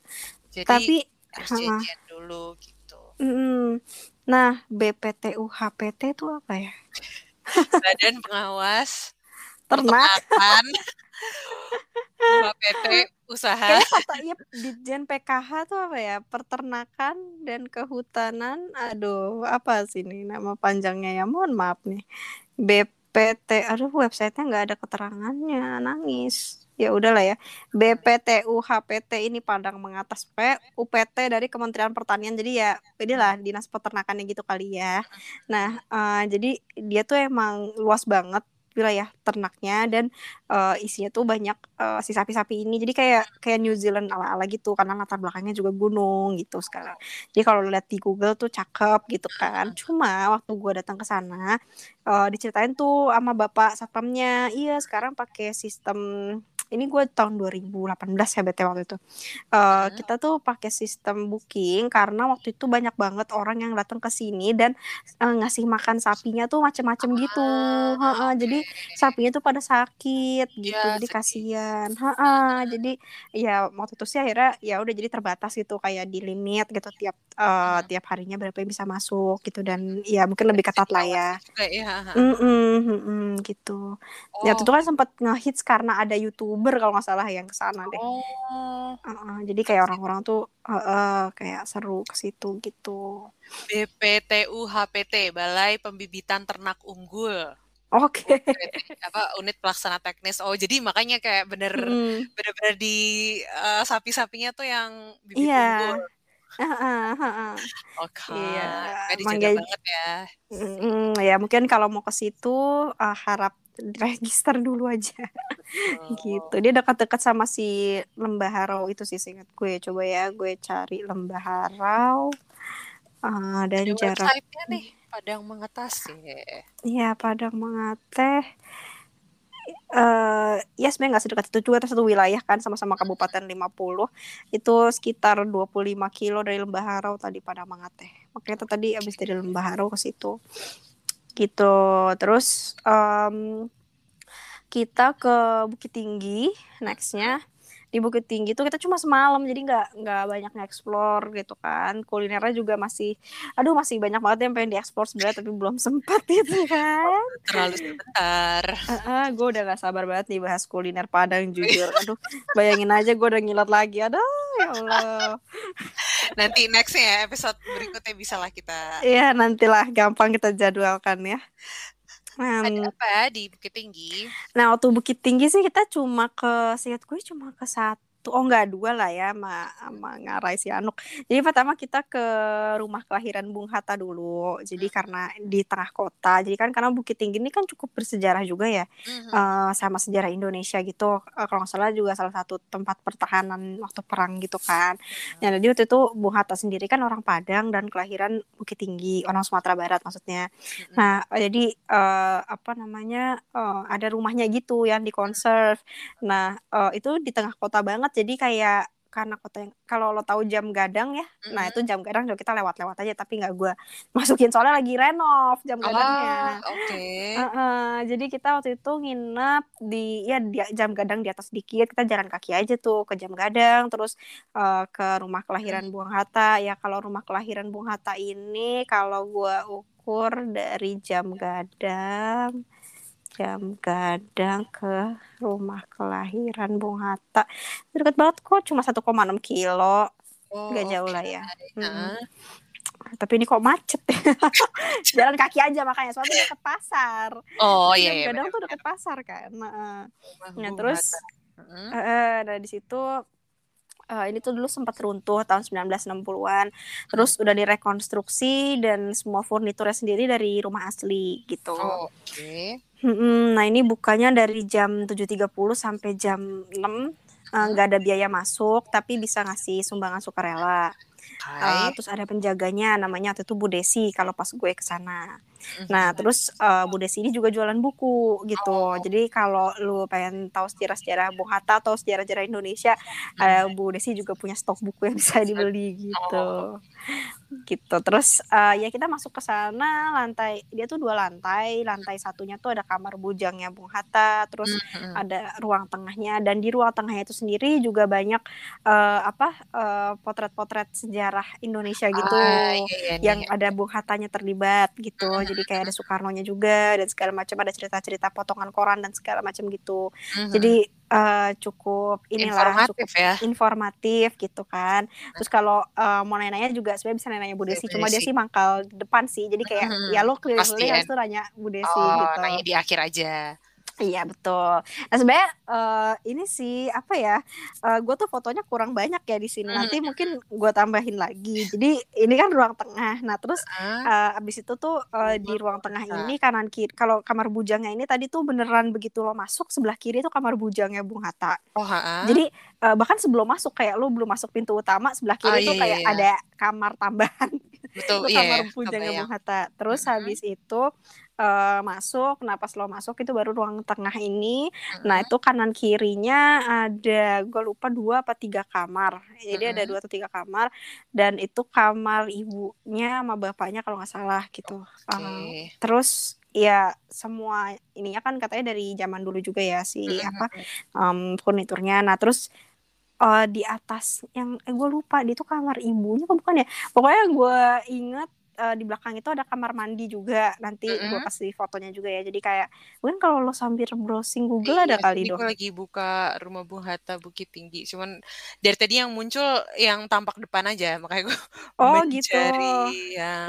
Speaker 2: jadi tapi harus dulu gitu.
Speaker 1: Mm, nah BPTUHPT itu apa ya? (laughs)
Speaker 2: Badan Pengawas
Speaker 1: Ternak.
Speaker 2: UHPT usaha.
Speaker 1: Kayak kata ya Ditjen PKH tuh apa ya? Peternakan dan kehutanan. Aduh apa sih ini nama panjangnya ya? Mohon maaf nih. BPT aduh websitenya nggak ada keterangannya. Nangis ya udahlah ya. BPTU HPT ini Padang Mengatas P UPT dari Kementerian Pertanian. Jadi ya inilah dinas peternakannya gitu kali ya. Nah uh, jadi dia tuh emang luas banget wilayah ternaknya dan uh, isinya tuh banyak uh, si sapi-sapi ini. Jadi kayak kayak New Zealand ala-ala gitu karena latar belakangnya juga gunung gitu sekarang jadi kalau lihat di Google tuh cakep gitu kan. Cuma waktu gue datang ke sana uh, diceritain tuh sama bapak satpamnya iya sekarang pakai sistem ini gue tahun 2018 ya BT waktu itu. Uh, hmm. Kita tuh pakai sistem booking karena waktu itu banyak banget orang yang datang ke sini dan uh, ngasih makan sapinya tuh macem-macem ah, gitu. Ha -ha, okay. Jadi sapinya tuh pada sakit gitu. Ya, jadi kasihan. Ha -ha, jadi ya waktu itu sih akhirnya ya udah jadi terbatas gitu kayak di limit gitu tiap uh, hmm. tiap harinya berapa yang bisa masuk gitu dan ya mungkin lebih ketat lah ya. ya. Mm -mm, mm -mm, gitu. Oh. Ya itu kan sempat ngehits karena ada youtuber kalau nggak salah yang ke sana deh. Oh. Uh -uh, jadi kayak orang-orang tuh uh, uh, kayak seru ke situ gitu.
Speaker 2: BPTU HPT Balai Pembibitan Ternak Unggul.
Speaker 1: Oke.
Speaker 2: Okay. apa unit pelaksana teknis. Oh, jadi makanya kayak bener hmm. bener-bener di uh, sapi-sapinya tuh yang bibit yeah. unggul. Oke. Iya, manggil banget ya.
Speaker 1: Mm, ya mungkin kalau mau ke situ uh, harap register dulu aja. (laughs) Oh. gitu. Dia dekat-dekat sama si Lembah Harau itu sih seingat gue. Coba ya gue cari Lembah Harau. Uh, dan Ada jarak
Speaker 2: nih Padang Mengatasi.
Speaker 1: Iya, Padang Mengateh uh, ya sebenarnya nggak sedekat itu juga satu wilayah kan sama-sama Kabupaten 50 itu sekitar 25 kilo dari Lembah Harau tadi pada Mangate makanya tadi habis dari Lembah Harau ke situ gitu. Terus um, kita ke Bukit Tinggi nextnya di Bukit Tinggi tuh kita cuma semalam jadi nggak nggak banyak nge-explore gitu kan. Kulinernya juga masih aduh masih banyak banget yang pengen dieksplor sebenarnya tapi belum (laughs) sempat gitu kan.
Speaker 2: Terlalu sebentar.
Speaker 1: Uh, uh, gue udah gak sabar banget nih bahas kuliner Padang (laughs) jujur. Aduh bayangin aja gue udah ngilat lagi aduh ya Allah.
Speaker 2: Nanti next ya episode berikutnya bisa lah kita
Speaker 1: iya nantilah gampang kita jadwalkan ya
Speaker 2: Hmm. Ada apa di Bukit Tinggi?
Speaker 1: Nah, waktu Bukit Tinggi sih kita cuma ke, seingat gue cuma ke satu satu oh enggak dua lah ya sama, sama ngarai si Anuk jadi pertama kita ke rumah kelahiran Bung Hatta dulu jadi hmm. karena di tengah kota jadi kan karena Bukit Tinggi ini kan cukup bersejarah juga ya hmm. uh, sama sejarah Indonesia gitu uh, kalau nggak salah juga salah satu tempat pertahanan waktu perang gitu kan hmm. ya jadi waktu itu Bung Hatta sendiri kan orang Padang dan kelahiran Bukit Tinggi orang Sumatera Barat maksudnya hmm. nah jadi uh, apa namanya uh, ada rumahnya gitu yang dikonserv nah uh, itu di tengah kota banget jadi kayak karena kota yang kalau lo tahu jam gadang ya mm-hmm. nah itu jam gadang juga kita lewat-lewat aja tapi nggak gue (laughs) masukin soalnya lagi renov jam oh, gadangnya
Speaker 2: oke okay.
Speaker 1: uh, uh, jadi kita waktu itu nginep di ya di jam gadang di atas dikit kita jalan kaki aja tuh ke jam gadang terus uh, ke rumah kelahiran mm. Bung Hatta ya kalau rumah kelahiran Bung Hatta ini kalau gue ukur dari jam gadang jam gadang ke rumah kelahiran Bung Hatta deket banget kok cuma 1,6 kilo oh, gak jauh okay. lah ya hmm. tapi ini kok macet (laughs) jalan kaki aja makanya soalnya deket pasar
Speaker 2: oh iya, iya
Speaker 1: gadang tuh deket pasar kan nah, nah terus uh, uh, nah di situ uh, ini tuh dulu sempat runtuh tahun 1960-an. Terus udah direkonstruksi dan semua furniturnya sendiri dari rumah asli gitu.
Speaker 2: Oh, Oke. Okay.
Speaker 1: Nah ini bukanya dari jam 7.30 sampai jam 6 eh, nggak uh, ada biaya masuk tapi bisa ngasih sumbangan sukarela. Uh, terus ada penjaganya namanya waktu itu Bu Desi kalau pas gue ke sana. Mm-hmm. Nah, terus uh, Bu Desi ini juga jualan buku gitu. Oh. Jadi kalau lu pengen tahu sejarah-sejarah Bung Hatta atau sejarah-sejarah Indonesia, uh, Bu Desi juga punya stok buku yang bisa dibeli gitu. Gitu. Terus uh, ya kita masuk ke sana lantai dia tuh dua lantai. Lantai satunya tuh ada kamar bujangnya Bung Hatta, terus mm-hmm. ada ruang tengahnya dan di ruang tengahnya itu sendiri juga banyak uh, apa uh, potret-potret sejarah Indonesia gitu ah, iya, iya, yang iya. ada Bung Hattanya terlibat gitu. Mm-hmm jadi kayak ada Soekarno-nya juga dan segala macam ada cerita-cerita potongan koran dan segala macam gitu mm-hmm. jadi uh, cukup inilah
Speaker 2: informatif
Speaker 1: cukup
Speaker 2: ya.
Speaker 1: informatif gitu kan. Terus kalau uh, mau nanya-nanya juga sebenarnya bisa nanya Bu Desi cuma dia sih mangkal depan sih. Jadi kayak mm-hmm. ya lo keliling-keliling harus tuh nanya Bu Desi
Speaker 2: oh,
Speaker 1: gitu.
Speaker 2: nanya di akhir aja
Speaker 1: Iya betul. Nah sebenarnya uh, ini sih apa ya? Uh, gue tuh fotonya kurang banyak ya di sini. Nanti
Speaker 2: Mhm.
Speaker 1: mungkin gue tambahin lagi. Jadi ini kan ruang tengah. Nah terus uh, abis itu tuh uh, di ruang tengah ini kanan kiri. Kalau kamar bujangnya ini tadi tuh beneran begitu lo masuk sebelah kiri itu kamar bujangnya Bung Hatta.
Speaker 2: Oh, ha
Speaker 1: Jadi uh, bahkan sebelum masuk kayak lo belum masuk pintu utama sebelah kiri
Speaker 2: Oh,
Speaker 1: tuh
Speaker 2: iya,
Speaker 1: kayak
Speaker 2: iya.
Speaker 1: ada kamar tambahan.
Speaker 2: Betul, (laughs)
Speaker 1: itu
Speaker 2: iya,
Speaker 1: kamar bujangnya. Bung Hatta. Terus habis itu uh, masuk. Nah pas lo masuk itu baru ruang tengah ini. Nah
Speaker 2: Mhm.
Speaker 1: itu kanan kirinya ada gue lupa dua apa tiga kamar. Jadi ada
Speaker 2: Mhm.
Speaker 1: dua atau tiga kamar. Dan itu kamar ibunya sama bapaknya kalau nggak salah gitu. Uh,
Speaker 2: Oke.
Speaker 1: terus ya semua ininya kan katanya dari zaman dulu juga ya si
Speaker 2: Mhm,
Speaker 1: apa um, furniturnya. Nah terus uh, di atas yang eh gue lupa di itu kamar ibunya bukan ya? Pokoknya gue inget uh, di belakang itu ada kamar mandi juga. Nanti gue
Speaker 2: Mhm.
Speaker 1: kasih fotonya juga ya. Jadi kayak mungkin kalau lo sambil browsing Google ada
Speaker 2: Iya,
Speaker 1: kali dong.
Speaker 2: gue lagi buka rumah Bung Hatta Bukit Tinggi. Cuman dari tadi yang muncul yang tampak depan aja, makanya gue (laughs)
Speaker 1: Oh gitu.
Speaker 2: mencari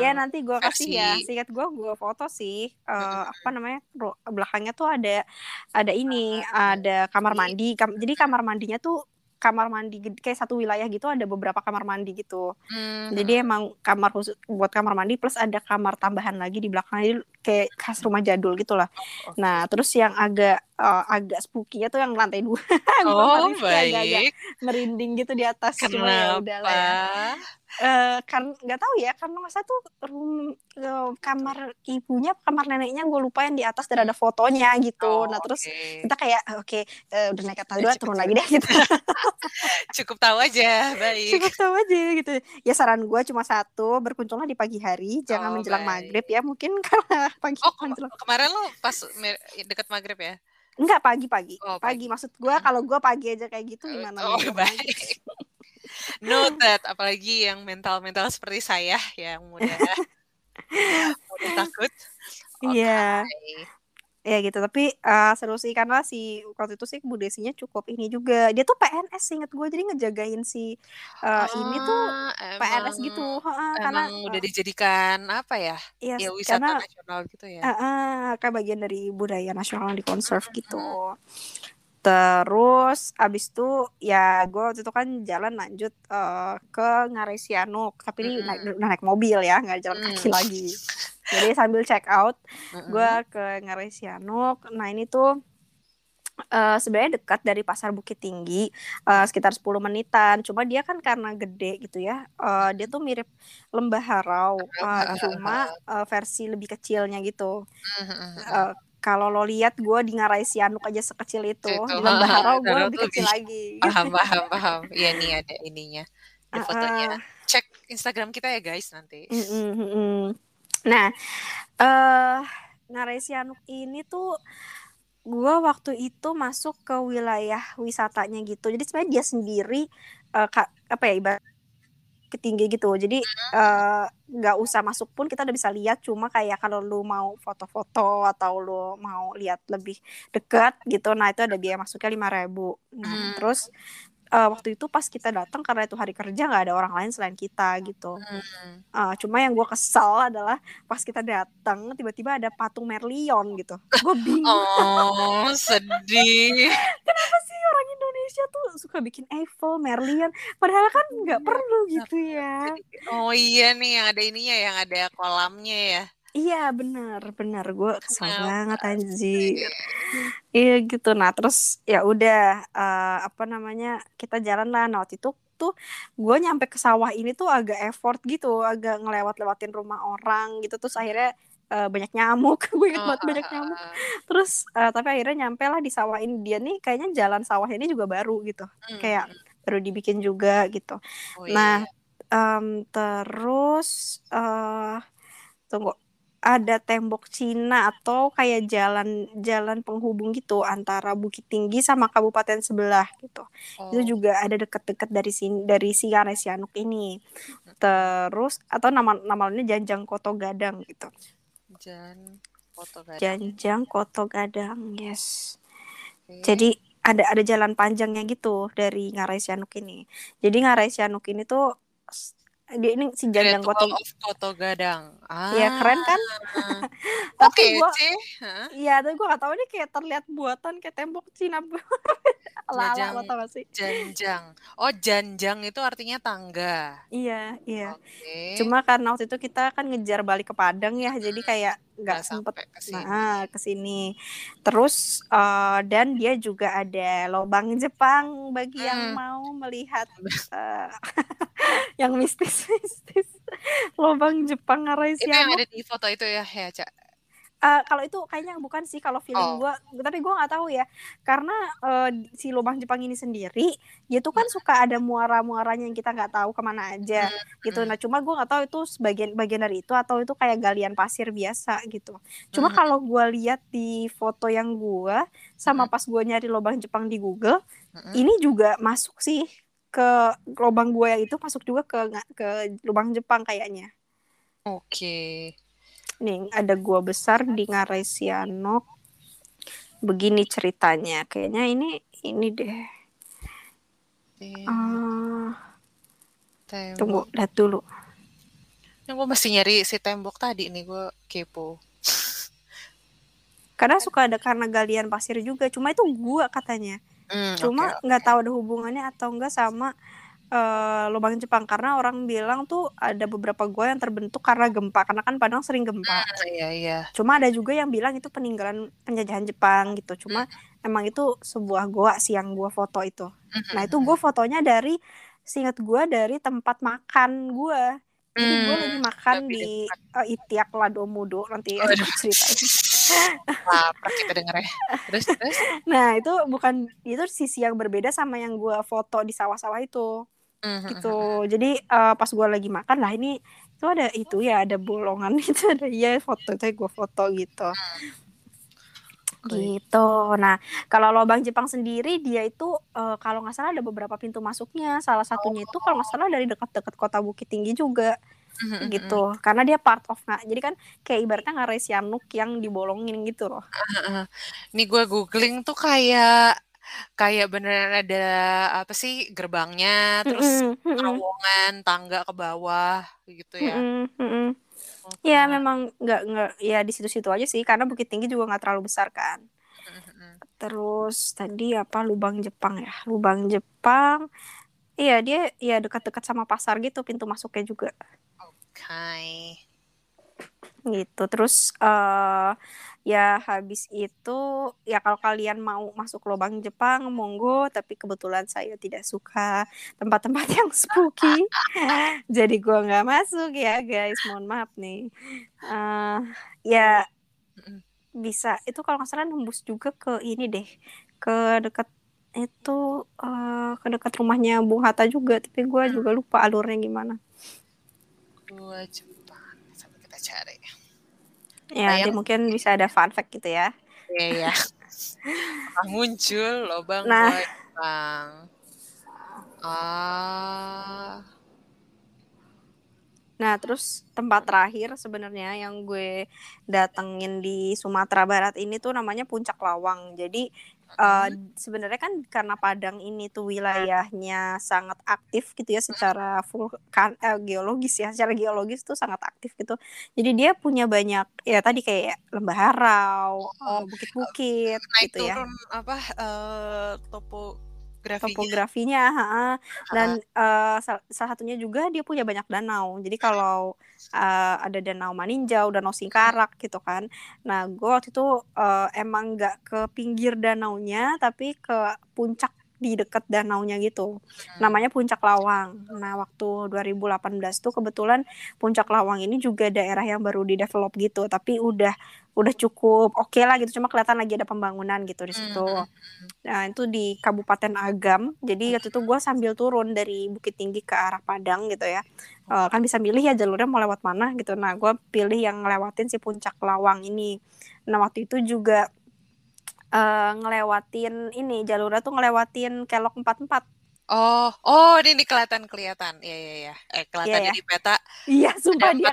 Speaker 1: Ya
Speaker 2: yang
Speaker 1: nanti gue kasih ya. Seingat gue gue foto sih. Uh, apa
Speaker 2: mhm.
Speaker 1: namanya? ru- belakangnya tuh ada ada ini,
Speaker 2: Ah,
Speaker 1: ada kamar mandi. Kam- jadi kamar mandinya tuh kamar mandi kayak satu wilayah gitu ada beberapa kamar mandi gitu.
Speaker 2: Mmm,
Speaker 1: Jadi emang kamar khusus buat kamar mandi plus ada kamar tambahan lagi di belakang jadi kayak khas rumah jadul gitu lah.
Speaker 2: Oh.
Speaker 1: Nah, terus yang agak uh, agak spooky-nya tuh yang lantai dua. (laughs)
Speaker 2: Oh,
Speaker 1: Rizky agak-agak
Speaker 2: baik.
Speaker 1: merinding gitu di atas. Cuma ya udahlah ya.
Speaker 2: Kenapa?
Speaker 1: Eh kan nggak tahu ya karena masa tuh room eh, kamar ibunya kamar neneknya gue lupa yang di atas dan ada fotonya gitu
Speaker 2: Oh,
Speaker 1: nah terus
Speaker 2: oke.
Speaker 1: kita kayak "Eh, oke eh, udah naik atas dua
Speaker 2: cukup
Speaker 1: turun lagi deh gitu (laughs)
Speaker 2: Cukup tahu aja, baik.
Speaker 1: cukup tahu aja gitu ya saran gue cuma satu berkunjunglah di pagi hari jangan
Speaker 2: Oh,
Speaker 1: menjelang
Speaker 2: baik.
Speaker 1: maghrib ya mungkin (laughs) karena pagi
Speaker 2: Oh,
Speaker 1: menjelang
Speaker 2: kemarin lo pas deket maghrib ya?
Speaker 1: Enggak pagi pagi
Speaker 2: Oh,
Speaker 1: pagi
Speaker 2: pagi.
Speaker 1: maksud gue kalau gue pagi aja kayak gitu
Speaker 2: Eee,
Speaker 1: gimana
Speaker 2: oh,
Speaker 1: menjelang
Speaker 2: baik. (laughs) Noted, apalagi yang mental-mental seperti saya yang mudah (laughs) mudah takut.
Speaker 1: iya
Speaker 2: Oke.
Speaker 1: Ya gitu tapi eh, seru sih karena si waktu itu sih Bu Desinya cukup ini juga dia tuh PNS inget gue jadi ngejagain si eh, ini tuh
Speaker 2: Ah,
Speaker 1: PNS
Speaker 2: emang
Speaker 1: gitu heeh, karena
Speaker 2: udah dijadikan apa ya,
Speaker 1: iya
Speaker 2: ya wisata
Speaker 1: karena
Speaker 2: nasional gitu ya?
Speaker 1: eh, eh, kayak bagian dari budaya nasional yang dikonserv
Speaker 2: Mhm,
Speaker 1: gitu. Terus abis itu ya gue waktu itu kan jalan lanjut eh, ke Ngarai Sianuk tapi ini naik,
Speaker 2: Mhm.
Speaker 1: udah naik mobil ya nggak jalan kaki
Speaker 2: Mmm.
Speaker 1: lagi jadi sambil check out gue
Speaker 2: Mhm.
Speaker 1: ke Ngarai Sianuk nah ini tuh eh sebenarnya dekat dari pasar Bukit Tinggi eh, sekitar 10 menitan cuma dia kan karena gede gitu ya eh, dia tuh mirip Lembah Harau
Speaker 2: heeh
Speaker 1: cuma (laughs) eh, versi lebih kecilnya gitu. Eh, kalau lo lihat gue di Ngarai Sianuk aja sekecil itu
Speaker 2: Itu,
Speaker 1: di Lembah
Speaker 2: heeh,
Speaker 1: Harau gue
Speaker 2: Harau
Speaker 1: lebih kecil
Speaker 2: lebih
Speaker 1: lagi (laughs)
Speaker 2: paham paham paham. Iya nih ada ininya, ada fotonya.
Speaker 1: Heeh.
Speaker 2: Cek Instagram kita ya guys nanti.
Speaker 1: Mm-mm, mm-mm. Nah, eh Ngarai Sianuk ini tuh gue waktu itu masuk ke wilayah wisatanya gitu. Jadi sebenarnya dia sendiri eh, ka- apa ya ibarat ketinggi gitu. Jadi
Speaker 2: Mhm.
Speaker 1: Nggak usah masuk pun kita udah bisa lihat. Cuma kayak kalau lu mau foto-foto atau lu mau lihat lebih dekat gitu, nah itu ada biaya masuknya lima ribu. Nah
Speaker 2: Mmm.
Speaker 1: terus eh, waktu itu pas kita datang karena itu hari kerja nggak ada orang lain selain kita gitu.
Speaker 2: Mmm.
Speaker 1: Ah, cuma yang gue kesel adalah pas kita datang tiba-tiba ada patung Merlion gitu. Gue (laughs) bingung
Speaker 2: Oh, sedih. (laughs)
Speaker 1: kenapa sih Indonesia tuh suka bikin Eiffel, Merlion, padahal kan nggak
Speaker 2: Iya,
Speaker 1: perlu
Speaker 2: kenapa
Speaker 1: gitu ya.
Speaker 2: oh iya nih yang ada ininya, yang ada kolamnya ya?
Speaker 1: Iya bener bener gue kesel banget anjir.
Speaker 2: sih?
Speaker 1: Iya gitu. Nah terus ya udah eh, apa namanya kita jalan lah. Nah waktu itu tuh gue nyampe ke sawah ini tuh agak effort gitu, agak ngelewat-lewatin rumah orang gitu. Terus akhirnya eh, banyak nyamuk. (laughs) gue inget
Speaker 2: Oh,
Speaker 1: banget
Speaker 2: heeh
Speaker 1: banyak nyamuk.
Speaker 2: heeh.
Speaker 1: Terus eh, tapi akhirnya nyampe lah di sawah ini. Dia nih kayaknya jalan sawah ini juga baru gitu.
Speaker 2: Mmm,
Speaker 1: Kayak
Speaker 2: mhm.
Speaker 1: baru dibikin juga gitu.
Speaker 2: Oh
Speaker 1: Nah
Speaker 2: iya.
Speaker 1: em, terus eh tunggu ada tembok Cina atau kayak jalan jalan penghubung gitu antara Bukit Tinggi sama kabupaten sebelah gitu. Itu
Speaker 2: Oh.
Speaker 1: juga ada deket-deket dari sini dari si Ngarai Sianuk ini.
Speaker 2: Mhm.
Speaker 1: Terus atau nama namanya Janjang Koto Gadang gitu.
Speaker 2: Jan foto gadang.
Speaker 1: Janjang Koto Gadang, yes.
Speaker 2: Oke.
Speaker 1: Jadi ada ada jalan panjangnya gitu dari Ngarai Sianuk ini. Jadi Ngarai Sianuk ini tuh dia ini si
Speaker 2: Wall
Speaker 1: Koto
Speaker 2: of Koto Gadang.
Speaker 1: Iya keren kan?
Speaker 2: Ah. (laughs)
Speaker 1: Tapi
Speaker 2: Oke
Speaker 1: gua
Speaker 2: sih.
Speaker 1: Iya, tapi gue gak tahu ini kayak terlihat buatan kayak tembok Cina. (laughs)
Speaker 2: Jajang
Speaker 1: lo tau gak sih?
Speaker 2: Janjang. Oh, janjang itu artinya tangga.
Speaker 1: Iya, iya.
Speaker 2: Oke.
Speaker 1: Cuma karena waktu itu kita kan ngejar balik ke Padang ya, jadi kayak nggak sempet
Speaker 2: sampai ke sini.
Speaker 1: nah ke sini. Terus eh, dan dia juga ada lobang Jepang bagi yang
Speaker 2: Hmm.
Speaker 1: mau melihat eh, (laughs) yang mistis-mistis. Lobang Jepang ngarai
Speaker 2: Itu yang ada di foto itu ya, ya, Cak.
Speaker 1: Eh, kalau itu kayaknya bukan sih kalau feeling
Speaker 2: Oh.
Speaker 1: gue tapi gue nggak tahu ya karena eh, si lubang Jepang ini sendiri dia tuh kan suka ada muara-muaranya yang kita nggak tahu ke mana aja gitu
Speaker 2: hmm.
Speaker 1: nah cuma gue nggak tahu itu sebagian bagian dari itu atau itu kayak galian pasir biasa gitu cuma
Speaker 2: Hmm.
Speaker 1: kalau gue lihat di foto yang gue sama
Speaker 2: Hmm.
Speaker 1: pas gue nyari lubang Jepang di Google ini juga masuk sih ke lubang gue yang itu masuk juga ke ke lubang Jepang kayaknya
Speaker 2: Oke.
Speaker 1: Nih, ada gua besar di Ngarai Sianok. Begini ceritanya. Kayaknya ini ini deh.
Speaker 2: Tim-
Speaker 1: Ah,
Speaker 2: tembok.
Speaker 1: tunggu, lihat dulu.
Speaker 2: Ini gue mesti nyari si tembok tadi nih, gue kepo. (laughs)
Speaker 1: Karena suka ada karena galian pasir juga. Cuma itu gua katanya.
Speaker 2: Hmm,
Speaker 1: Cuma nggak tahu ada hubungannya atau enggak sama eh, lubang Jepang karena orang bilang tuh ada beberapa gua yang terbentuk karena gempa karena kan Padang sering gempa.
Speaker 2: oke. Iya, iya.
Speaker 1: Cuma ada juga yang bilang itu peninggalan penjajahan Jepang gitu. Cuma emang itu sebuah goa sih yang gua foto itu. Nah itu gue fotonya dari seingat gue dari tempat makan gue. Jadi gue lagi
Speaker 2: Hmm,
Speaker 1: makan di uh, Itiak Ladomudo nanti
Speaker 2: Waduh. (laughs)
Speaker 1: ceritain.
Speaker 2: lapar kita denger ya. Terus, terus.
Speaker 1: Nah itu bukan itu sisi yang berbeda sama yang gue foto di sawah-sawah itu
Speaker 2: Hmm,
Speaker 1: gitu. Jadi uh, pas gue lagi makan lah ini itu ada itu ya ada bolongan (laughs) itu ada ya foto itu gue foto gitu.
Speaker 2: Baik.
Speaker 1: Gitu. Nah, kalau lubang Jepang sendiri dia itu eh, kalau nggak salah ada beberapa pintu masuknya. Salah satunya itu kalau nggak salah dari dekat-dekat kota Bukit Tinggi juga
Speaker 2: Hmm,
Speaker 1: gitu. Karena dia part of nggak. Jadi kan kayak ibaratnya ngarai Sianuk yang dibolongin gitu loh.
Speaker 2: Nih gue googling tuh kayak kayak beneran ada apa sih gerbangnya, terus terowongan, tangga ke bawah gitu ya. Oke.
Speaker 1: Ya memang nggak nggak ya di situ-situ aja sih karena Bukit Tinggi juga nggak terlalu besar kan. Terus tadi apa lubang Jepang ya? Lubang Jepang. Iya dia ya dekat-dekat sama pasar gitu pintu masuknya juga.
Speaker 2: Oke.
Speaker 1: gitu terus eh ya habis itu ya kalau kalian mau masuk lubang Jepang monggo. Tapi kebetulan saya tidak suka tempat-tempat yang spooky. (laughs) Jadi gua nggak masuk ya guys. Mohon maaf nih. Eh ya bisa. Itu kalau nggak salah nembus juga ke ini deh. Ke dekat itu eh ke dekat rumahnya Bung Hatta juga. Tapi gua juga lupa alurnya gimana.
Speaker 2: Gua Jepang. Sampai kita cari.
Speaker 1: Ya nanti mungkin bisa ada fun fact gitu ya
Speaker 2: Iya, ya. Apakah (laughs) muncul lubang
Speaker 1: Nah.
Speaker 2: Jepang? Ah,
Speaker 1: Nah, terus tempat terakhir sebenarnya yang gue datengin di Sumatera Barat ini tuh namanya Puncak Lawang. Jadi eh, sebenarnya kan karena Padang ini tuh wilayahnya sangat aktif gitu ya secara vulkan eh, geologis ya, secara geologis tuh sangat aktif gitu. Jadi dia punya banyak ya tadi kayak lembah harau, eh, bukit-bukit
Speaker 2: naik
Speaker 1: gitu ya.
Speaker 2: turun apa eh, topografinya?
Speaker 1: topografinya ha-ha. dan sal- salah satunya juga dia punya banyak danau jadi kalau eh, ada danau Maninjau danau Singkarak gitu kan nah gue waktu itu eh, emang nggak ke pinggir danaunya tapi ke puncak di dekat danaunya gitu namanya Puncak Lawang nah waktu 2018 tuh kebetulan Puncak Lawang ini juga daerah yang baru di develop gitu tapi udah udah cukup oke lah gitu cuma kelihatan lagi ada pembangunan gitu di situ
Speaker 2: Hmm.
Speaker 1: Nah, itu di Kabupaten Agam. Jadi waktu itu gue sambil turun dari Bukit Tinggi ke arah Padang gitu ya. Eh, kan bisa milih ya jalurnya mau lewat mana gitu. Nah, gue pilih yang ngelewatin si Puncak Lawang ini. Nah, waktu itu juga eh, ngelewatin ini jalurnya tuh ngelewatin Kelok 44.
Speaker 2: Oh, oh ini nih kelihatan kelihatan. Iya iya iya. Eh kelihatan
Speaker 1: Iya, ya.
Speaker 2: di peta.
Speaker 1: Iya, sumpah dia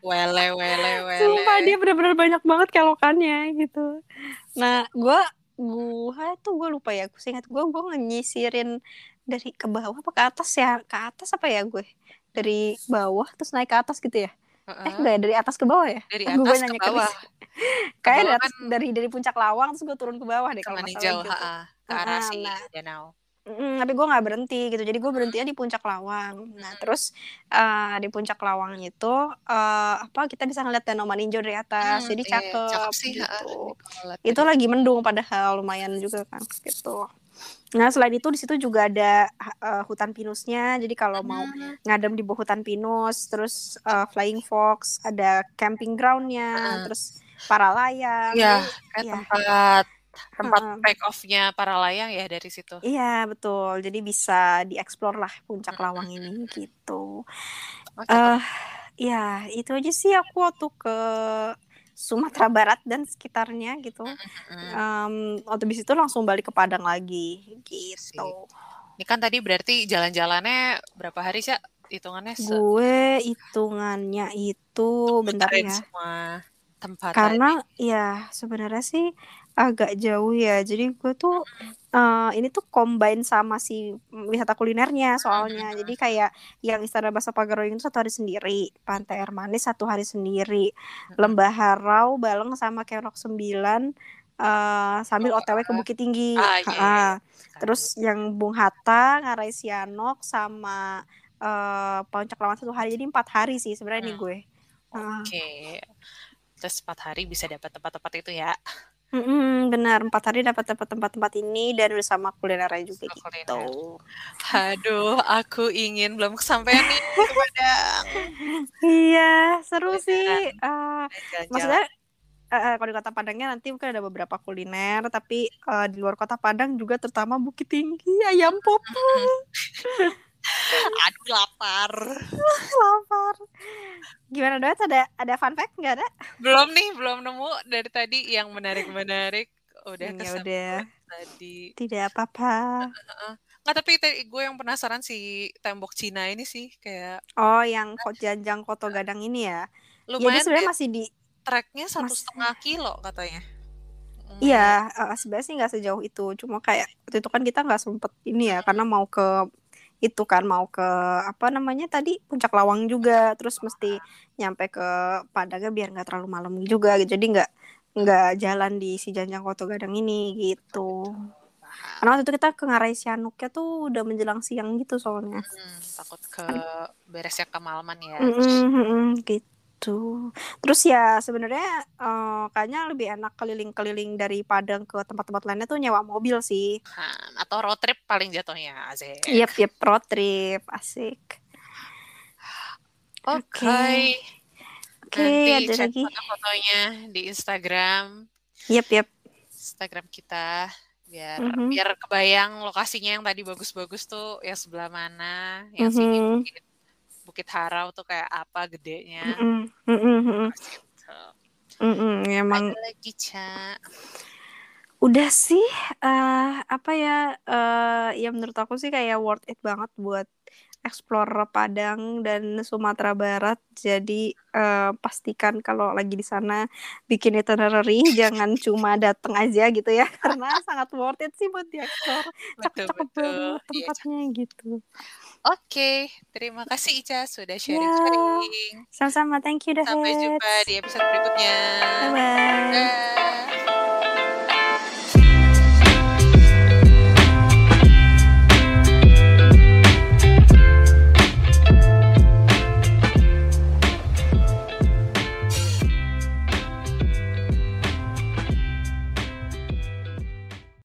Speaker 2: Wele wele (laughs) wele.
Speaker 1: Sumpah dia bener-bener banyak banget kelokannya gitu. Nah, gue gua tuh gue lupa ya. Gue ingat gue gue nyisirin dari ke bawah apa ke atas ya? Ke atas apa ya gue? dari bawah terus naik ke atas gitu ya
Speaker 2: Heeh.
Speaker 1: eh enggak ya dari atas ke bawah ya?
Speaker 2: Dari
Speaker 1: Gue
Speaker 2: atas ke
Speaker 1: nanya
Speaker 2: bawah. (laughs)
Speaker 1: kayak dari, atas,
Speaker 2: kan-
Speaker 1: dari dari puncak lawang terus gue turun ke bawah deh
Speaker 2: Ke
Speaker 1: kalau nggak
Speaker 2: Maninjau,
Speaker 1: salah gitu.
Speaker 2: ha ke arah
Speaker 1: Ah,
Speaker 2: si
Speaker 1: nah.
Speaker 2: danau.
Speaker 1: Mm, tapi gue nggak berhenti gitu. Jadi gue berhentinya di puncak lawang. Nah terus eh, di puncak lawang itu eh, apa kita bisa ngeliat danau maninjau dari atas.
Speaker 2: Hmm,
Speaker 1: jadi
Speaker 2: iya,
Speaker 1: cakep,
Speaker 2: cakep sih,
Speaker 1: gitu. Itu lagi mendung padahal lumayan juga kan gitu nah selain itu di situ juga ada eh, hutan pinusnya jadi kalau mau ngadem di bawah hutan pinus terus eh, flying fox ada camping groundnya
Speaker 2: Heeh.
Speaker 1: terus para layang
Speaker 2: Iya, kayak
Speaker 1: iya.
Speaker 2: tempat tempat
Speaker 1: Heeh.
Speaker 2: take off-nya para layang ya dari situ.
Speaker 1: Iya betul, jadi bisa dieksplor lah puncak lawang ini gitu.
Speaker 2: Oh, cakep.
Speaker 1: Eh, ya itu aja sih aku waktu ke Sumatera Barat dan sekitarnya gitu.
Speaker 2: Mm.
Speaker 1: Em, waktu habis itu langsung balik ke Padang lagi gitu.
Speaker 2: Ini kan tadi berarti jalan-jalannya berapa hari sih? Hitungannya se-
Speaker 1: Gue hitungannya itu bentar ya.
Speaker 2: semua tempat
Speaker 1: Karena ya sebenarnya sih agak jauh ya. Jadi gue tuh eh, ini tuh combine sama si wisata kulinernya soalnya. Jadi kayak yang Istana Basa Pagaroyong itu satu hari sendiri, Pantai Air Manis satu hari sendiri, Lembah Harau, Baleng sama Kenok Sembilan eh, sambil OTW ke Bukit Tinggi.
Speaker 2: Ah, iya, iya.
Speaker 1: Ah, Terus yang Bung Hatta, Ngarai Sianok sama eh, Puncak Lawan satu hari. Jadi empat hari sih sebenarnya nih
Speaker 2: Hmm.
Speaker 1: gue.
Speaker 2: Oke. Terus empat hari bisa dapat tempat-tempat itu ya.
Speaker 1: Mm-mm, benar empat hari dapat dapat tempat-tempat ini dan bersama kulinernya juga
Speaker 2: Sama
Speaker 1: gitu.
Speaker 2: kuliner. Aduh, aku ingin belum kesampaian nih ke (laughs) Padang.
Speaker 1: Iya seru
Speaker 2: Kulineran.
Speaker 1: sih. Eh,
Speaker 2: Jalan-jalan.
Speaker 1: maksudnya eh, eh, kalau di kota Padangnya nanti mungkin ada beberapa kuliner, tapi eh, di luar kota Padang juga terutama Bukit Tinggi, Ayam Pop, (laughs)
Speaker 2: Aduh lapar.
Speaker 1: lapar. Gimana Doet? Ada ada fun fact nggak ada?
Speaker 2: Belum nih, belum nemu dari tadi yang menarik-menarik. Udah
Speaker 1: Ya udah,
Speaker 2: tadi.
Speaker 1: tidak apa-apa.
Speaker 2: Nggak, tapi gue yang penasaran si tembok Cina ini sih kayak
Speaker 1: Oh, yang kok janjang Koto Gadang ini ya? Ya dia
Speaker 2: lumayan
Speaker 1: sebenarnya
Speaker 2: deh,
Speaker 1: masih di
Speaker 2: treknya satu
Speaker 1: Mas-
Speaker 2: setengah kilo katanya. Lumayan.
Speaker 1: Iya, eh, sebenarnya sih nggak sejauh itu. Cuma kayak waktu itu kan kita nggak sempet ini ya, karena mau ke itu kan mau ke apa namanya tadi puncak Lawang juga, terus mesti nyampe ke Padangnya biar nggak terlalu malam juga, gitu. Jadi nggak nggak jalan di si Janjang Koto Gadang ini gitu. Karena waktu itu kita ke Ngarai Sianuknya tuh udah menjelang siang gitu soalnya.
Speaker 2: Hmm, takut ke beresnya kemalaman ya.
Speaker 1: Mm-mm, mm-mm, gitu. Terus ya sebenarnya eh, kayaknya lebih enak keliling-keliling dari Padang ke tempat-tempat lainnya tuh nyewa mobil sih.
Speaker 2: Nah, atau road trip paling jatuhnya Azek.
Speaker 1: Yep, yep, road trip, asik.
Speaker 2: Oke.
Speaker 1: Oke,
Speaker 2: Nanti
Speaker 1: ada lagi.
Speaker 2: foto-fotonya di Instagram,
Speaker 1: Yep, yep.
Speaker 2: Instagram kita biar
Speaker 1: Mhm.
Speaker 2: biar kebayang lokasinya yang tadi bagus-bagus tuh yang sebelah mana, yang sini
Speaker 1: Mhm.
Speaker 2: Bukit, Harau tuh kayak apa gedenya.
Speaker 1: Mm-mm,
Speaker 2: Gitu.
Speaker 1: mm-mm. Emang
Speaker 2: Ada lagi, Ca.
Speaker 1: udah sih eh apa ya eh ya menurut aku sih kayak worth it banget buat explore Padang dan Sumatera Barat. Jadi eh, pastikan kalau lagi di sana bikin itinerary (laughs) jangan cuma datang aja gitu ya karena sangat worth it sih buat dieksplor.
Speaker 2: Betul,
Speaker 1: Cakep-cakep
Speaker 2: Iya,
Speaker 1: tempatnya gitu.
Speaker 2: Oke, terima kasih Ica sudah
Speaker 1: Ya,
Speaker 2: sharing-sharing.
Speaker 1: sama-sama. Thank you,
Speaker 2: Sampai
Speaker 1: Dahed.
Speaker 2: jumpa di episode berikutnya.
Speaker 1: Bye-bye.
Speaker 2: Bye.